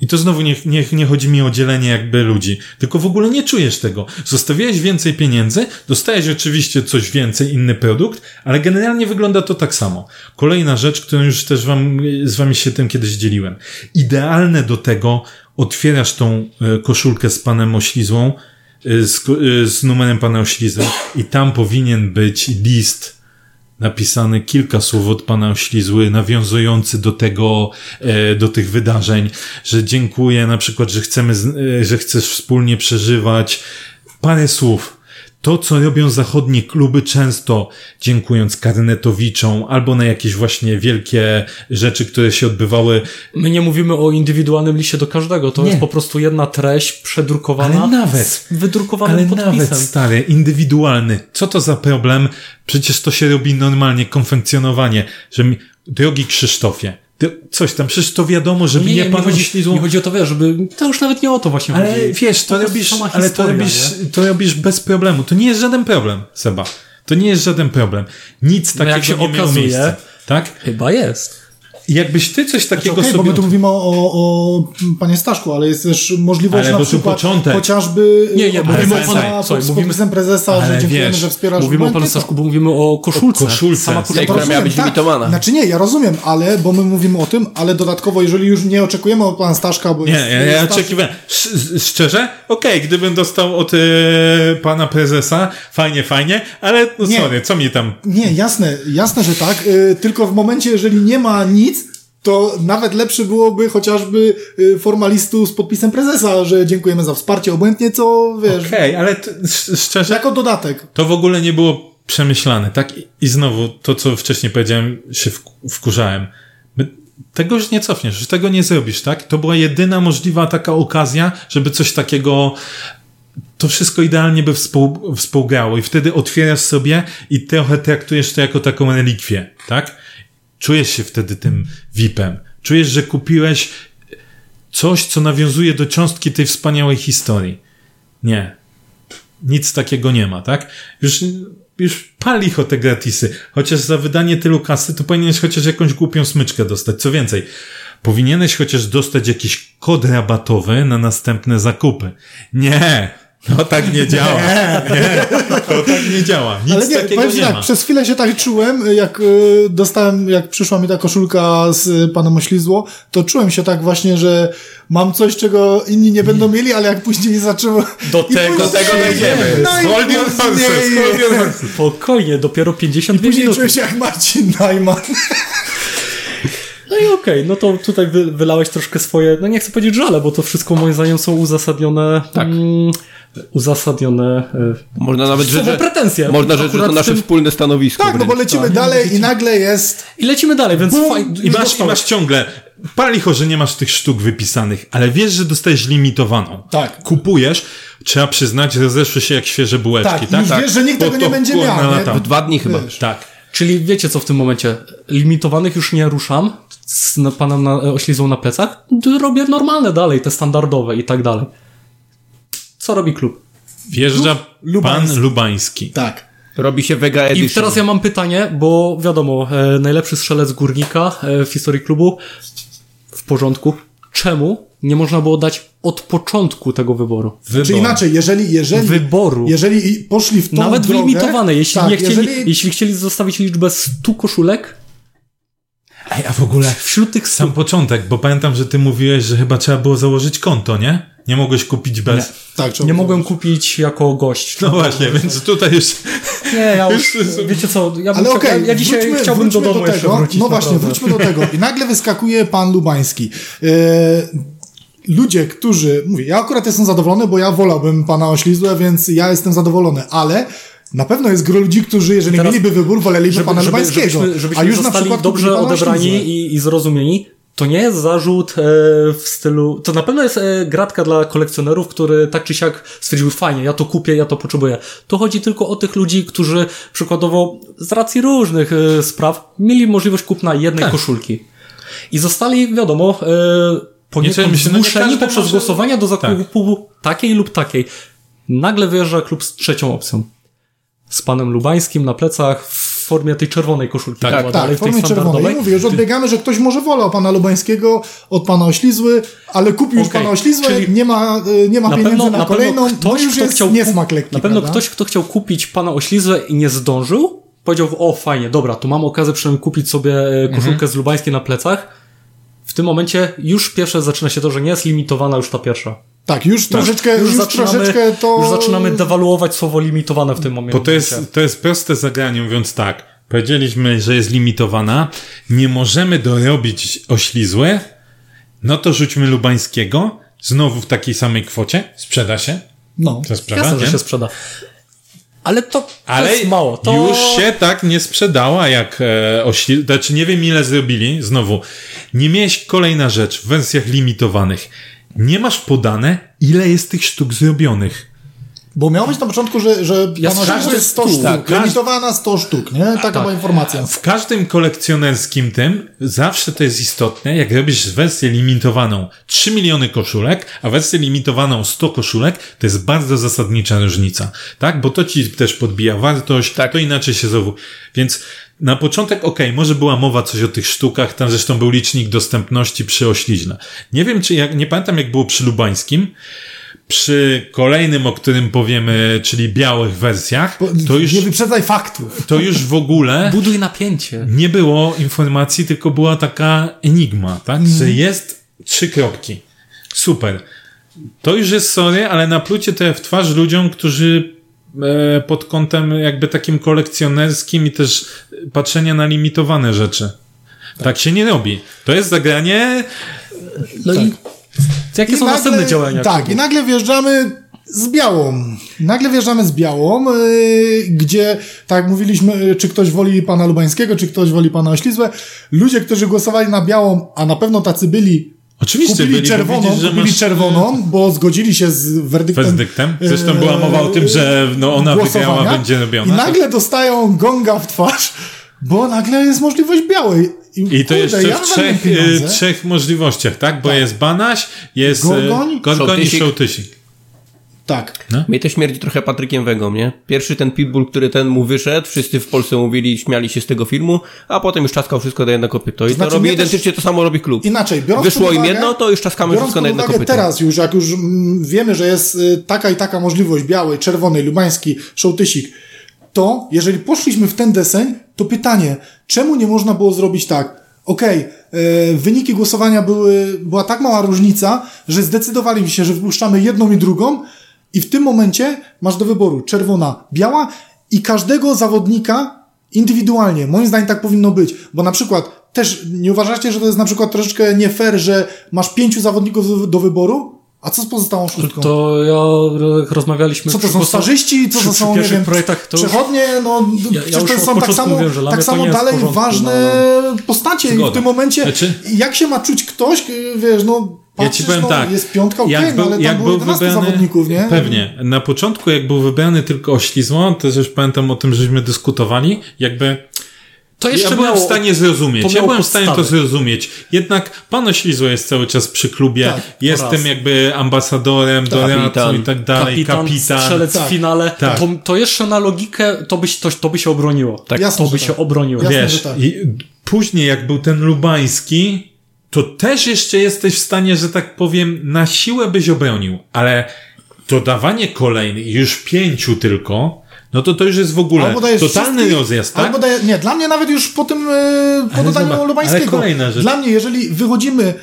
I to znowu nie, nie, nie chodzi mi o dzielenie jakby ludzi, tylko w ogóle nie czujesz tego. Zostawiłeś więcej pieniędzy, dostajesz oczywiście coś więcej, inny produkt, ale generalnie wygląda to tak samo. Kolejna rzecz, którą już też wam, z wami się tym kiedyś dzieliłem. Idealne do tego otwierasz tą e, koszulkę z panem oślizłą, e, z, e, z numerem pana oślizły i tam powinien być list napisany kilka słów od pana Oślizły, nawiązujący do tego, e, do tych wydarzeń, że dziękuję na przykład, że chcemy, e, że chcesz wspólnie przeżywać. Parę słów. To, co robią zachodnie kluby często, dziękując karnetowiczom, albo na jakieś właśnie wielkie rzeczy, które się odbywały. My nie mówimy o indywidualnym liście do każdego. To Nie. jest po prostu jedna treść przedrukowana. Ale nawet. Z wydrukowanym Ale podpisem. nawet stary, indywidualny. Co to za problem? Przecież to się robi normalnie, konwencjonowanie, że mi, drogi Krzysztofie, coś tam, przecież to wiadomo, że Nie, nie, nie, pan chodzi, oślizłą. nie chodzi o to, wiesz, żeby... To już nawet nie o to właśnie Ale chodzi. wiesz, to robisz, ale to robisz, to robisz bez problemu. To nie jest żaden problem, Seba. To nie jest żaden problem. Nic No takiego jak się nie okazuje- miejsca. Tak? Chyba jest. Jakbyś ty coś takiego Okej, bo sobie... my tu mówimy o, o, o panie Staszku, ale jest też możliwość Ale na bo przykład początek. chociażby Nie, nie, od mówimy o pod- słuchaj, z mówimy- prezesa, Ale że dziękujemy, wiesz, że wspierasz Mówimy o panu. Staszku, bo mówimy o koszulce. O koszulce. Sama koszulka. która miała być tak. limitowana. Znaczy nie, ja rozumiem, ale, bo my mówimy o tym, ale dodatkowo, jeżeli już nie oczekujemy od pana Staszka, bo Nie, jest, ja, ja oczekiwałem. Sz- Szczerze? Okej, gdybym dostał od e, pana prezesa, fajnie, fajnie, ale no Nie. sorry, co mi tam... Nie, jasne, jasne, że tak, y, tylko w momencie, jeżeli nie ma nic, to nawet lepszy byłoby chociażby y, formalistu z podpisem prezesa, że dziękujemy za wsparcie, obojętnie co, wiesz, Okej, ale t- sz- szczerze, jako dodatek. to w ogóle nie było przemyślane, tak? I, i znowu, to co wcześniej powiedziałem, się wk- wkurzałem. Tego już nie cofniesz, już tego nie zrobisz, tak? To była jedyna możliwa taka okazja, żeby coś takiego to wszystko idealnie by współ, współgrało i wtedy otwierasz sobie i trochę traktujesz to jako taką relikwię, tak? Czujesz się wtedy tym VIP-em. Czujesz, że kupiłeś coś, co nawiązuje do cząstki tej wspaniałej historii. Nie. Nic takiego nie ma, tak? Już, już pal ich o te gratisy. Chociaż za wydanie tylu kasy, to powinieneś chociaż jakąś głupią smyczkę dostać. Co więcej, powinieneś chociaż dostać jakiś kod rabatowy na następne zakupy. Nie! To tak nie działa. Nie, to tak nie działa. Nic Ale nie, takiego nie tak, ma. przez chwilę się tak czułem, jak y, dostałem, jak przyszła mi ta koszulka z y, panem Oślizło, to czułem się tak właśnie, że mam coś, czego inni nie będą mieli, ale jak później zaczęło... Do tego- później- do tego dojdziemy. No później- horses. Spokojnie, dopiero 52 Później minuty. czułem się jak Marcin Najman. No i okej, no to tutaj wy, wylałeś troszkę swoje, no nie chcę powiedzieć żale, bo to wszystko moim zdaniem są uzasadnione. Tak. Mm, uzasadnione. e, Można nawet rzec, Słowo że, pretensje. można rzec, że to nasze tym- wspólne stanowisko. Tak, no bo wręcz. lecimy dalej i nagle jest... I lecimy dalej, więc fajnie. I masz, I masz ciągle, palicho, że nie masz tych sztuk wypisanych, ale wiesz, że dostajesz limitowaną. Tak. Kupujesz, trzeba przyznać, rozeszły się jak świeże bułeczki, Tak, tak? już wiesz, że nikt Bo tego nie będzie miał, nie? W dwa dni chyba. Wiesz. Tak. Czyli wiecie co w tym momencie? Limitowanych już nie ruszam z panem na, oślizą na plecach. Robię normalne dalej, te standardowe i tak dalej. Co robi klub? Wjeżdża Lubański. pan Lubański. Tak. Robi się Vega Edition. I teraz ja mam pytanie, bo wiadomo, e, najlepszy strzelec górnika e, w historii klubu w porządku. Czemu nie można było dać od początku tego wyboru? Wybor. Czy inaczej, jeżeli, jeżeli, Wyboru. jeżeli poszli w tą Nawet drogę, wylimitowane. Jeśli tak, nie chcieli, jeżeli, jeśli chcieli zostawić liczbę 100 koszulek, Ej, a w ogóle wśród tych 100 sam początek, bo pamiętam, że ty mówiłeś, że chyba trzeba było założyć konto, nie? Nie mogłeś kupić bez... tak, trzeba nie mogłem kupić jako gość. No właśnie, więc tutaj już... Nie, ja już, wiecie co, ja, bym Ale czekał- okej, ja dzisiaj wróćmy, chciałbym do wróćmy domu jeszcze tego. wrócić. No właśnie, naprawdę. wróćmy do tego. I nagle wyskakuje pan Lubański. E, ludzie, którzy... Mówię, ja akurat jestem zadowolony, bo ja wolałbym pana Oślizłe, więc ja jestem zadowolony, ale na pewno jest gro ludzi, którzy, jeżeli Teraz- mieliby wybór, woleliby pana Lubańskiego. żebyśmy, żebyśmy a już na zostali przykład dobrze odebrani i, i zrozumieni. To nie jest zarzut e, w stylu. To na pewno jest e, gratka dla kolekcjonerów, który tak czy siak stwierdził, fajnie, ja to kupię, ja to potrzebuję. To chodzi tylko o tych ludzi, którzy przykładowo z racji różnych e, spraw mieli możliwość kupna jednej Tak. koszulki. I zostali, wiadomo, e, poniekąd zmuszeni poprzez może- głosowania do zakupu takiej lub takiej. Nagle wyjeżdża klub z trzecią opcją. Z panem Lubańskim na plecach w formie tej czerwonej koszulki. Tak, która była dalej Tak, w formie czerwonej. mówię, już odbiegamy, że ktoś może wolał pana Lubańskiego od pana Oślizły, ale kupił już pana Oślizłę, czyli nie ma, y, nie ma Na pieniędzy pewno, na, na kolejną, ktoś, no już kto jest chciał niesmak lekki, Na pewno prawda? ktoś, kto chciał kupić pana oślizłę i nie zdążył, powiedział, o fajnie, dobra, tu mam okazję przynajmniej kupić sobie e, koszulkę Mhm. z Lubańskiej na plecach. W tym momencie już pierwsze zaczyna się to, że nie jest limitowana już ta pierwsza. Tak, już troszeczkę, już, troszeczkę to... już zaczynamy dewaluować słowo limitowane w tym momencie. Bo to jest, to jest proste zagranie, mówiąc tak. Powiedzieliśmy, że jest limitowana. Nie możemy dorobić oślizłe. No to rzućmy Lubańskiego. Znowu w takiej samej kwocie. Sprzeda się. No. To sprzeda, Jasne, nie? że się sprzeda. Ale to, to Ale jest mało. To... już się tak nie sprzedała jak e, ośli... Znaczy nie wiem ile zrobili. Znowu. Nie miałeś kolejna rzecz w wersjach limitowanych. Nie masz podane ile jest tych sztuk zrobionych. Bo miało być na początku, że, że Ja każdy Oślizły jest 100 sztuk, sztuk, tak, limitowana 100 sztuk, nie? Taka była informacja. W każdym kolekcjonerskim tym zawsze to jest istotne, jak robisz wersję limitowaną 3 miliony koszulek, a wersję limitowaną 100 koszulek, to jest bardzo zasadnicza różnica, tak? Bo to ci też podbija wartość, Tak. to inaczej się znowu. Więc na początek, okej, może była mowa coś o tych sztukach, tam zresztą był licznik dostępności przy ośliźle. Nie wiem, czy jak, nie pamiętam jak było przy Lubańskim, przy kolejnym, o którym powiemy, czyli białych wersjach, to już, Nie wyprzedzaj faktów. to już w ogóle Buduj napięcie. nie było informacji, tylko była taka enigma, tak? Że jest trzy kropki. Super. To już jest sorry, ale naplucie to w twarz ludziom, którzy pod kątem jakby takim kolekcjonerskim i też patrzenia na limitowane rzeczy. Tak. się nie robi. To jest zagranie. No i jakie I są następne działania? Tak, i nagle wjeżdżamy z białą. Nagle wjeżdżamy z białą, yy, gdzie, tak mówiliśmy, yy, czy ktoś woli pana Lubańskiego, czy ktoś woli pana Oślizłe. Ludzie, którzy głosowali na białą, a na pewno tacy byli, Oczywiście kupili byli, bo czerwoną, widzisz, że kupili masz czerwoną, bo zgodzili się z werdyktem. werdyktem. Zresztą yy, była mowa o tym, że no, ona wygrała, będzie robiona. I nagle dostają gonga w twarz, bo nagle jest możliwość białej. I to kurde, jeszcze ja w trzech, y, trzech możliwościach, tak? Bo Tak. jest Banaś, jest Gorgoń, Gorgoń, Gorgoń i Sołtysik. Tak. Mnie to śmierdzi trochę Patrykiem Wegą, nie? Pierwszy ten pitbull, który ten mu wyszedł, wszyscy w Polsce mówili, śmiali się z tego filmu, a potem już czaskał wszystko na jedno kopyto. I to, znaczy, robi mnie też- identycznie to samo robi klub. Inaczej, biorąc Wyszło pod im uwagę- jedno, to już czaskamy wszystko na jedno kopyto. teraz już, jak już mm, wiemy, że jest y, taka i taka możliwość białej, czerwonej, lubański, szołtysik, to jeżeli poszliśmy w ten deseń, to pytanie, czemu nie można było zrobić tak? Okej, y, wyniki głosowania były, była tak mała różnica, że zdecydowaliśmy się, że wpuszczamy jedną i drugą i w tym momencie masz do wyboru czerwona, biała i każdego zawodnika indywidualnie. Moim zdaniem tak powinno być, bo na przykład też nie uważacie, że to jest na przykład troszeczkę nie fair, że masz pięciu zawodników do, wyboru, a co z pozostałą szóstką? To ja rozmawialiśmy co to są starzyści, co przy- to są, nie wiem, projektach to przechodnie, no Ja- ja to są tak samo, tak samo dalej porządku, ważne postacie i w tym momencie, Znaczy- jak się ma czuć ktoś, wiesz, no Ja patrzysz, ci powiem no, tak. jest piątka, okej, jak no, był, ale tam jak było był 11 wybrany, zawodników, nie? Pewnie. Na początku, jak był wybrany tylko oślizło, to już pamiętam o tym, żeśmy dyskutowali, jakby To ja jeszcze byłem miało, w stanie zrozumieć. Ja byłem w stanie to zrozumieć. Jednak pan Oślizło jest cały czas przy klubie, Tak, jest raz. tym jakby ambasadorem, doradcą i tak dalej, kapitan, kapitan. strzelec Tak, w finale, tak. to, to jeszcze na logikę to, byś, to, to by się obroniło. Tak, Jasne, to by się tak. obroniło. Jasne, Wiesz, tak. i później jak był ten lubański, to też jeszcze jesteś w stanie, że tak powiem, na siłę byś obronił, ale dodawanie kolejnych, już pięciu tylko, no to to już jest w ogóle totalny rozjazd, tak? Albo daje, nie, dla mnie nawet już po tym, e, po Ale dodaniu zobacz, Lubańskiego. ale kolejna rzecz. Dla mnie, jeżeli wychodzimy e,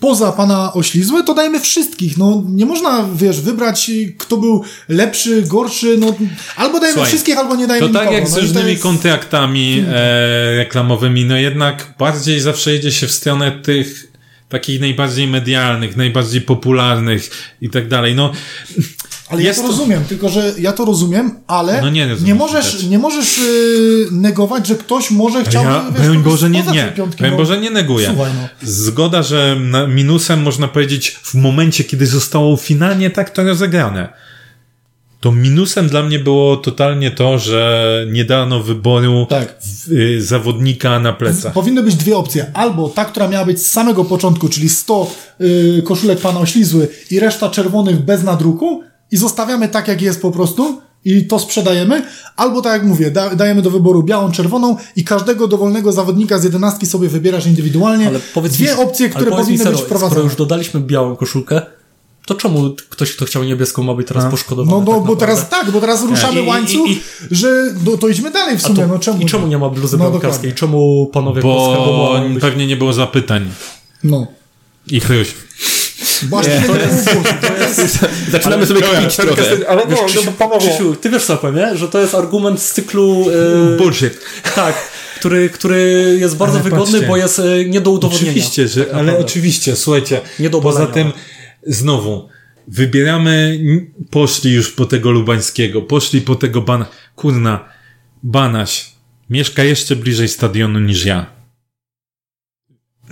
poza pana Oślizłe, to dajemy wszystkich. No, nie można, wiesz, wybrać, kto był lepszy, gorszy, no, albo dajemy Słuchaj, wszystkich, albo nie dajemy To tak nikogo. jak z no, to różnymi jest- kontraktami e, reklamowymi, no jednak bardziej zawsze idzie się w stronę tych takich najbardziej medialnych, najbardziej popularnych i tak dalej. No, Ale Jest ja to to- rozumiem, tylko że ja to rozumiem, ale No nie nie możesz, nie możesz yy, negować, że ktoś może chciałby Ja, wiesz, broń Boże, nie, nie. Broń bo- Boże, nie neguję. Słuchaj, no. Zgoda, że minusem można powiedzieć w momencie, kiedy zostało finalnie tak to rozegrane. To minusem dla mnie było totalnie to, że nie dano wyboru Tak. w- y, zawodnika na plecach. Powinny być dwie opcje. Albo ta, która miała być z samego początku, czyli 100 yy, koszulek pana oślizły i reszta czerwonych bez nadruku i zostawiamy tak, jak jest po prostu i to sprzedajemy. Albo tak jak mówię, da, dajemy do wyboru białą, czerwoną i każdego dowolnego zawodnika z jedenastki sobie wybierasz indywidualnie. Ale powiedz dwie mi, opcje, które mi powinny serio, być wprowadzone. Skoro już dodaliśmy białą koszulkę, to czemu ktoś, kto chciał niebieską, ma być teraz poszkodowany? No, no tak bo naprawdę? teraz tak, bo teraz ruszamy I- i- łańcuch, i- że no, to idźmy dalej w A sumie. to, no czemu? I czemu nie ma bluzy No, bramkarskiej? Czemu panowie Bo Polska być... pewnie nie było zapytań. No. I chryś. Właśnie to jest, to jest Zaczynamy sobie kpić trochę. Ale Wiesz, Krzysiu, Krzysiu, ty wiesz co powiem, nie? Że to jest argument z cyklu... e, Bullshit. tak, który, który jest bardzo Ale wygodny, patrzcie. bo jest e, nie do udowodnienia. Oczywiście, że, tak ale oczywiście, słuchajcie, Nie do poza tym znowu wybieramy, poszli już po tego Lubańskiego, poszli po tego Bana, kurna, Banaś mieszka jeszcze bliżej stadionu niż ja.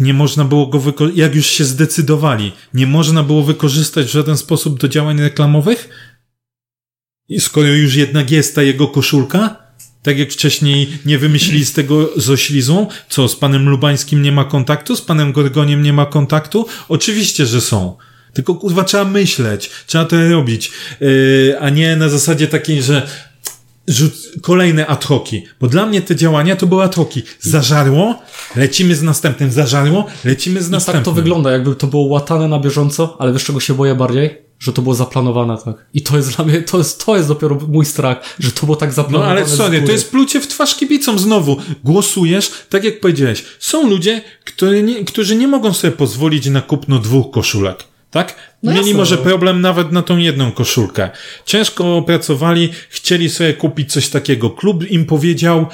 Nie można było go wykorzystać, jak już się zdecydowali, nie można było wykorzystać w żaden sposób do działań reklamowych? I skoro już jednak jest ta jego koszulka, tak jak wcześniej nie wymyślili z tego z oślizą, co z panem Lubańskim nie ma kontaktu, z panem Gorgoniem nie ma kontaktu? Oczywiście, że są. Tylko kurwa trzeba myśleć, trzeba to robić, yy, a nie na zasadzie takiej, że rzut, kolejne ad hoci. Bo dla mnie te działania to były ad hoci. Zażarło, lecimy z następnym. Zażarło, lecimy z I następnym. tak to wygląda, jakby to było łatane na bieżąco, ale wiesz czego się boję bardziej? Że to było zaplanowane tak. I to jest dla mnie, to jest, to jest dopiero mój strach, że to było tak No zaplanowane ale z sorry, to jest plucie w twarz kibicom znowu. Głosujesz, tak jak powiedziałeś. Są ludzie, którzy nie, którzy nie mogą sobie pozwolić na kupno dwóch koszulek. Tak? No Mieli jasne, może no. problem nawet na tą jedną koszulkę. Ciężko pracowali, chcieli sobie kupić coś takiego. Klub im powiedział,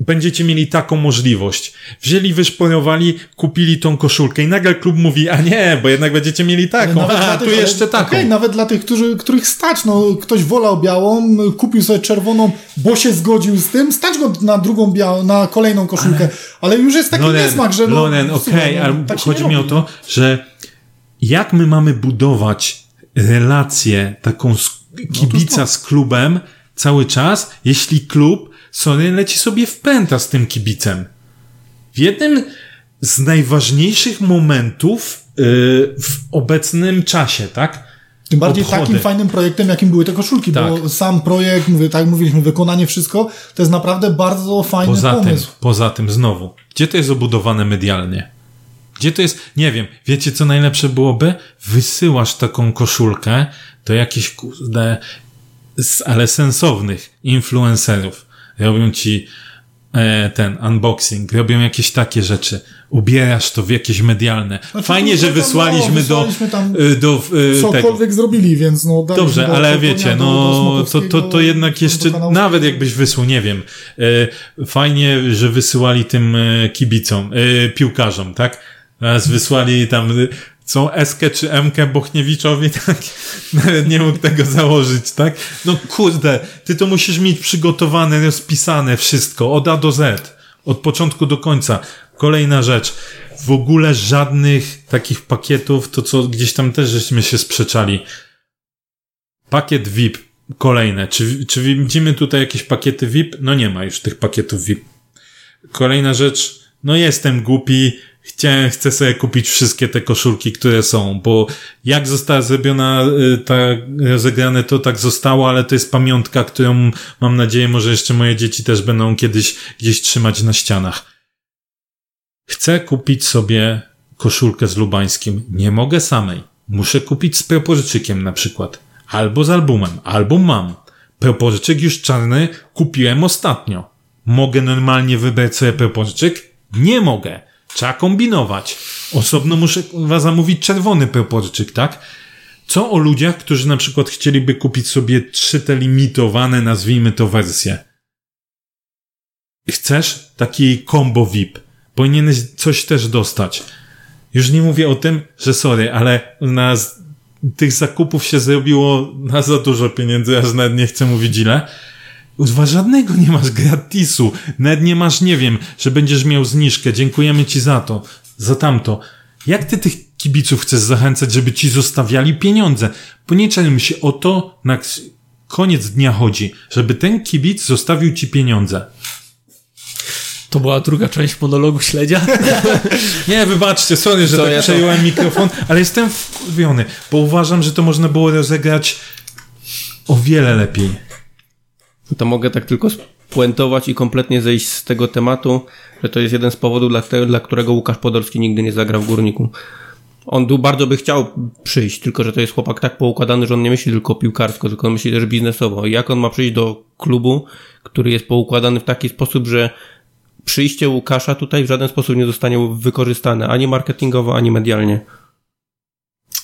będziecie mieli taką możliwość. Wzięli, wyszporowali, kupili tą koszulkę i nagle klub mówi, a nie, bo jednak będziecie mieli taką. A, tu tych- ale- jeszcze taką. okej, nawet dla tych, którzy, których stać, no ktoś wolał białą, kupił sobie czerwoną, bo się zgodził z tym, stać go na drugą białą, na kolejną koszulkę, ale, już jest taki niesmak, że no, Loren, okej, słuchaj, no, ale tak się chodzi mi o to, że jak my mamy budować relację taką z kibica z klubem cały czas, jeśli klub sorry, leci sobie w pęta z tym kibicem. W jednym z najważniejszych momentów yy, w obecnym czasie, tak? Tym bardziej obchody. takim fajnym projektem, jakim były te koszulki, bo Tak. sam projekt, mówię, tak jak mówiliśmy, wykonanie, wszystko, to jest naprawdę bardzo fajny Poza tym, pomysł. poza tym znowu, gdzie to jest obudowane medialnie? Gdzie to jest, nie wiem, wiecie co najlepsze byłoby? Wysyłasz taką koszulkę do jakichś, kurde, ale sensownych influencerów. Robią ci e, ten unboxing, robią jakieś takie rzeczy. Ubierasz to w jakieś medialne. Znaczy, Fajnie, że to- no, wysłaliśmy do, wysłaliśmy tam y, do y, tego. Cokolwiek zrobili, więc no Dobrze, do ale wiecie, do- do no to, to, to jednak do jeszcze, nawet jakbyś wysłał, nie wiem, e, fajnie, że wysyłali tym e, kibicom, e, piłkarzom, tak? Raz wysłali tam, e, co, Eskę czy Emkę Bochniewiczowi, tak? Nawet nie mógł tego założyć, tak? No kurde, ty to musisz mieć przygotowane, rozpisane wszystko, od A do Z, od początku do końca. Kolejna rzecz, w ogóle żadnych takich pakietów, to co gdzieś tam też żeśmy się sprzeczali. Pakiet VIP, kolejne. Czy, czy widzimy tutaj jakieś pakiety VIP? No nie ma już tych pakietów VIP. Kolejna rzecz, no jestem głupi, chciałem, chcę sobie kupić wszystkie te koszulki, które są, bo jak została zrobiona, y, ta rozegrane, to tak zostało, ale to jest pamiątka, którą mam nadzieję, może jeszcze moje dzieci też będą kiedyś gdzieś trzymać na ścianach. Chcę kupić sobie koszulkę z Lubańskim. Nie mogę samej. Muszę kupić z proporczykiem na przykład. Albo z albumem. Album mam. Proporczyk już czarny kupiłem ostatnio. Mogę normalnie wybrać sobie proporczyk? Nie mogę. Trzeba kombinować. Osobno muszę kurwa, zamówić czerwony proporczyk, tak? Co o ludziach, którzy na przykład chcieliby kupić sobie trzy te limitowane, nazwijmy to wersje? Chcesz taki combo VIP? Powinieneś coś też dostać. Już nie mówię o tym, że sorry, ale u nas tych zakupów się zrobiło na za dużo pieniędzy, aż nawet nie chcę mówić ile. Kurwa, żadnego nie masz gratisu. Nawet nie masz, nie wiem, że będziesz miał zniżkę. Dziękujemy ci za to, za tamto. Jak ty tych kibiców chcesz zachęcać, żeby ci zostawiali pieniądze? Bo nie czym się o to na koniec dnia chodzi, żeby ten kibic zostawił ci pieniądze. To była druga część monologu śledzia. Nie, wybaczcie, sorry, że To tak ja to- przejąłem mikrofon, ale jestem wkurwiony, bo uważam, że to można było rozegrać o wiele lepiej. To mogę tak tylko spuentować i kompletnie zejść z tego tematu, że to jest jeden z powodów, dla, dla którego Łukasz Podolski nigdy nie zagra w Górniku. On tu bardzo by chciał przyjść, tylko że to jest chłopak tak poukładany, że on nie myśli tylko piłkarsko, tylko on myśli też biznesowo. Jak on ma przyjść do klubu, który jest poukładany w taki sposób, że przyjście Łukasza tutaj w żaden sposób nie zostanie wykorzystane, ani marketingowo, ani medialnie.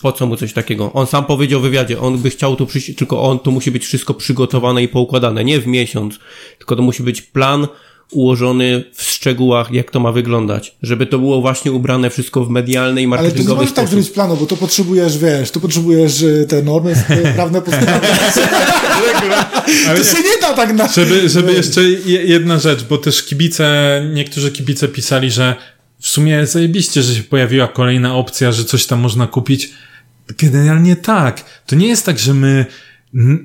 Po co mu coś takiego? On sam powiedział w wywiadzie, on by chciał tu przyjść, tylko on, tu musi być wszystko przygotowane i poukładane, nie w miesiąc, tylko to musi być plan ułożony w szczegółach, jak to ma wyglądać. Żeby to było właśnie ubrane wszystko w medialny i Ale ty nie marketingowy możesz tak zrobić planu, bo to potrzebujesz, wiesz, to potrzebujesz y, te normy y, prawne podstawy. Ale To się nie da tak na... Żeby, żeby jeszcze je- jedna rzecz, bo też kibice, niektórzy kibice pisali, że w sumie zajebiście, że się pojawiła kolejna opcja, że coś tam można kupić. Generalnie tak. To nie jest tak, że my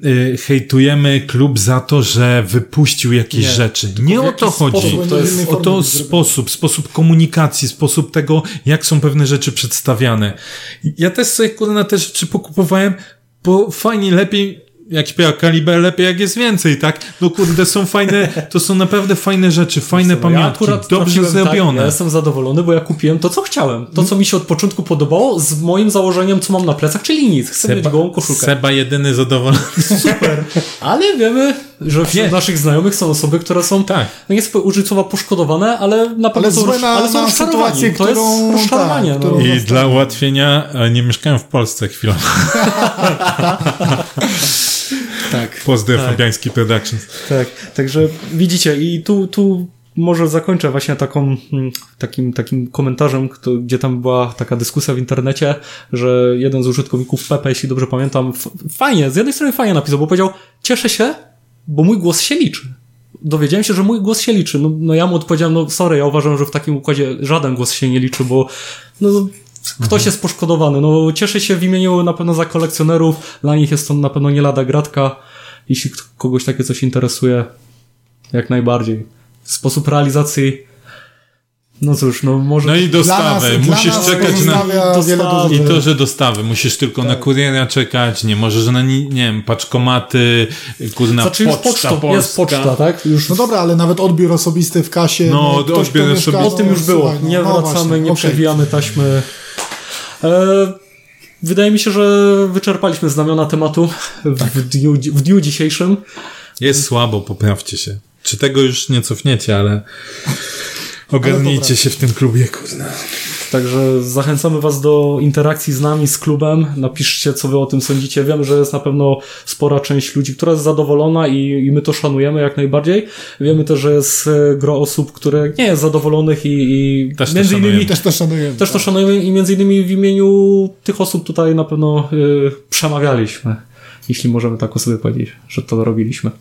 y, hejtujemy klub za to, że wypuścił jakieś Nie, rzeczy. Nie o to chodzi. sposób to jest- o to sposób, sposób komunikacji, sposób tego, jak są pewne rzeczy przedstawiane. Ja też sobie kurde na te rzeczy pokupowałem, bo fajnie, lepiej, jak śpiewa Kaliber, lepiej jak jest więcej, tak? No kurde, są fajne, to są naprawdę fajne rzeczy, fajne Ja pamiątki, akurat dobrze Tak, zrobione. ja jestem zadowolony, bo ja kupiłem to, co chciałem. To, co mi się od początku podobało, z moim założeniem, co mam na plecach, czyli nic. Chcę mieć gołą koszulkę. Seba jedyny zadowolony. Super. Ale wiemy, że wśród Nie. naszych znajomych są osoby, które są, Tak. no nie chcę powiedzieć użyć słowa poszkodowane, ale na pewno Ale są, roz- na- ale są na sytuację, To jest którą- rozczarowanie. tak, no. którą- I dla ułatwienia e, nie mieszkałem w Polsce chwilę. Tak. Pozdrow Tak. Fabiański Productions. Tak, także widzicie i tu, tu może zakończę właśnie taką, mm, takim, takim komentarzem, kto, gdzie tam była taka dyskusja w internecie, że jeden z użytkowników Pepe, jeśli dobrze pamiętam, f- fajnie, z jednej strony fajnie napisał, bo powiedział, cieszę się, bo mój głos się liczy. Dowiedziałem się, że mój głos się liczy. No, no ja mu odpowiedziałem, no sorry, ja uważam, że w takim układzie żaden głos się nie liczy, bo no, ktoś jest poszkodowany. No cieszę się w imieniu na pewno za kolekcjonerów, dla nich jest to na pewno nie lada gratka. Jeśli kogoś takie coś interesuje, jak najbardziej. Sposób realizacji, no cóż, no może... No i Dla dostawy. nas- dla Musisz nas czekać na... Dostawy. I to, że dostawy. Musisz tylko na kuriera czekać, nie możesz na, ni- nie wiem, paczkomaty, kurna, Znaczy już poczta pocztą, jest polska. poczta, tak? Już No dobra, ale nawet odbiór osobisty w kasie. No, ktoś, kto odbiór mieszka, osobisty. O tym już było. słuchaj, no, nie no wracamy, właśnie, nie okej. przewijamy taśmy. E, wydaje mi się, że wyczerpaliśmy znamiona tematu w, Tak. w, dniu, w dniu dzisiejszym. Jest słabo, poprawcie się. Czy tego już nie cofniecie, ale ogarnijcie się w tym klubie, kurna. Także zachęcamy Was do interakcji z nami, z klubem. Napiszcie, co Wy o tym sądzicie. Wiem, że jest na pewno spora część ludzi, która jest zadowolona i, i my to szanujemy jak najbardziej. Wiemy też, że jest e, gro osób, które nie jest zadowolonych i, i Też to między innymi szanujemy. Też to szanujemy. Też to tak. szanujemy i między innymi w imieniu tych osób tutaj na pewno y, przemawialiśmy, jeśli możemy tak o sobie powiedzieć, że to robiliśmy.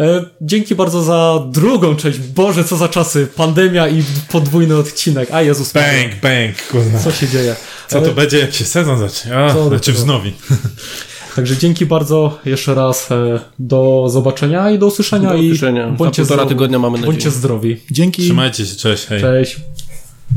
E, dzięki bardzo za drugą część. Boże, co za czasy. Pandemia i podwójny odcinek. A Jezus. Bang, bang, kurna. Co się dzieje? Co to E, będzie, jak się sezon zacznie? A, Co znaczy wznowi. Także dzięki bardzo jeszcze raz. E, do zobaczenia i do usłyszenia. Do i usłyszenia. Za Bądźcie półtora zdrowi. tygodnia mamy nadzieję. Bądźcie zdrowi. Dzięki. Trzymajcie się, cześć, hej. Cześć.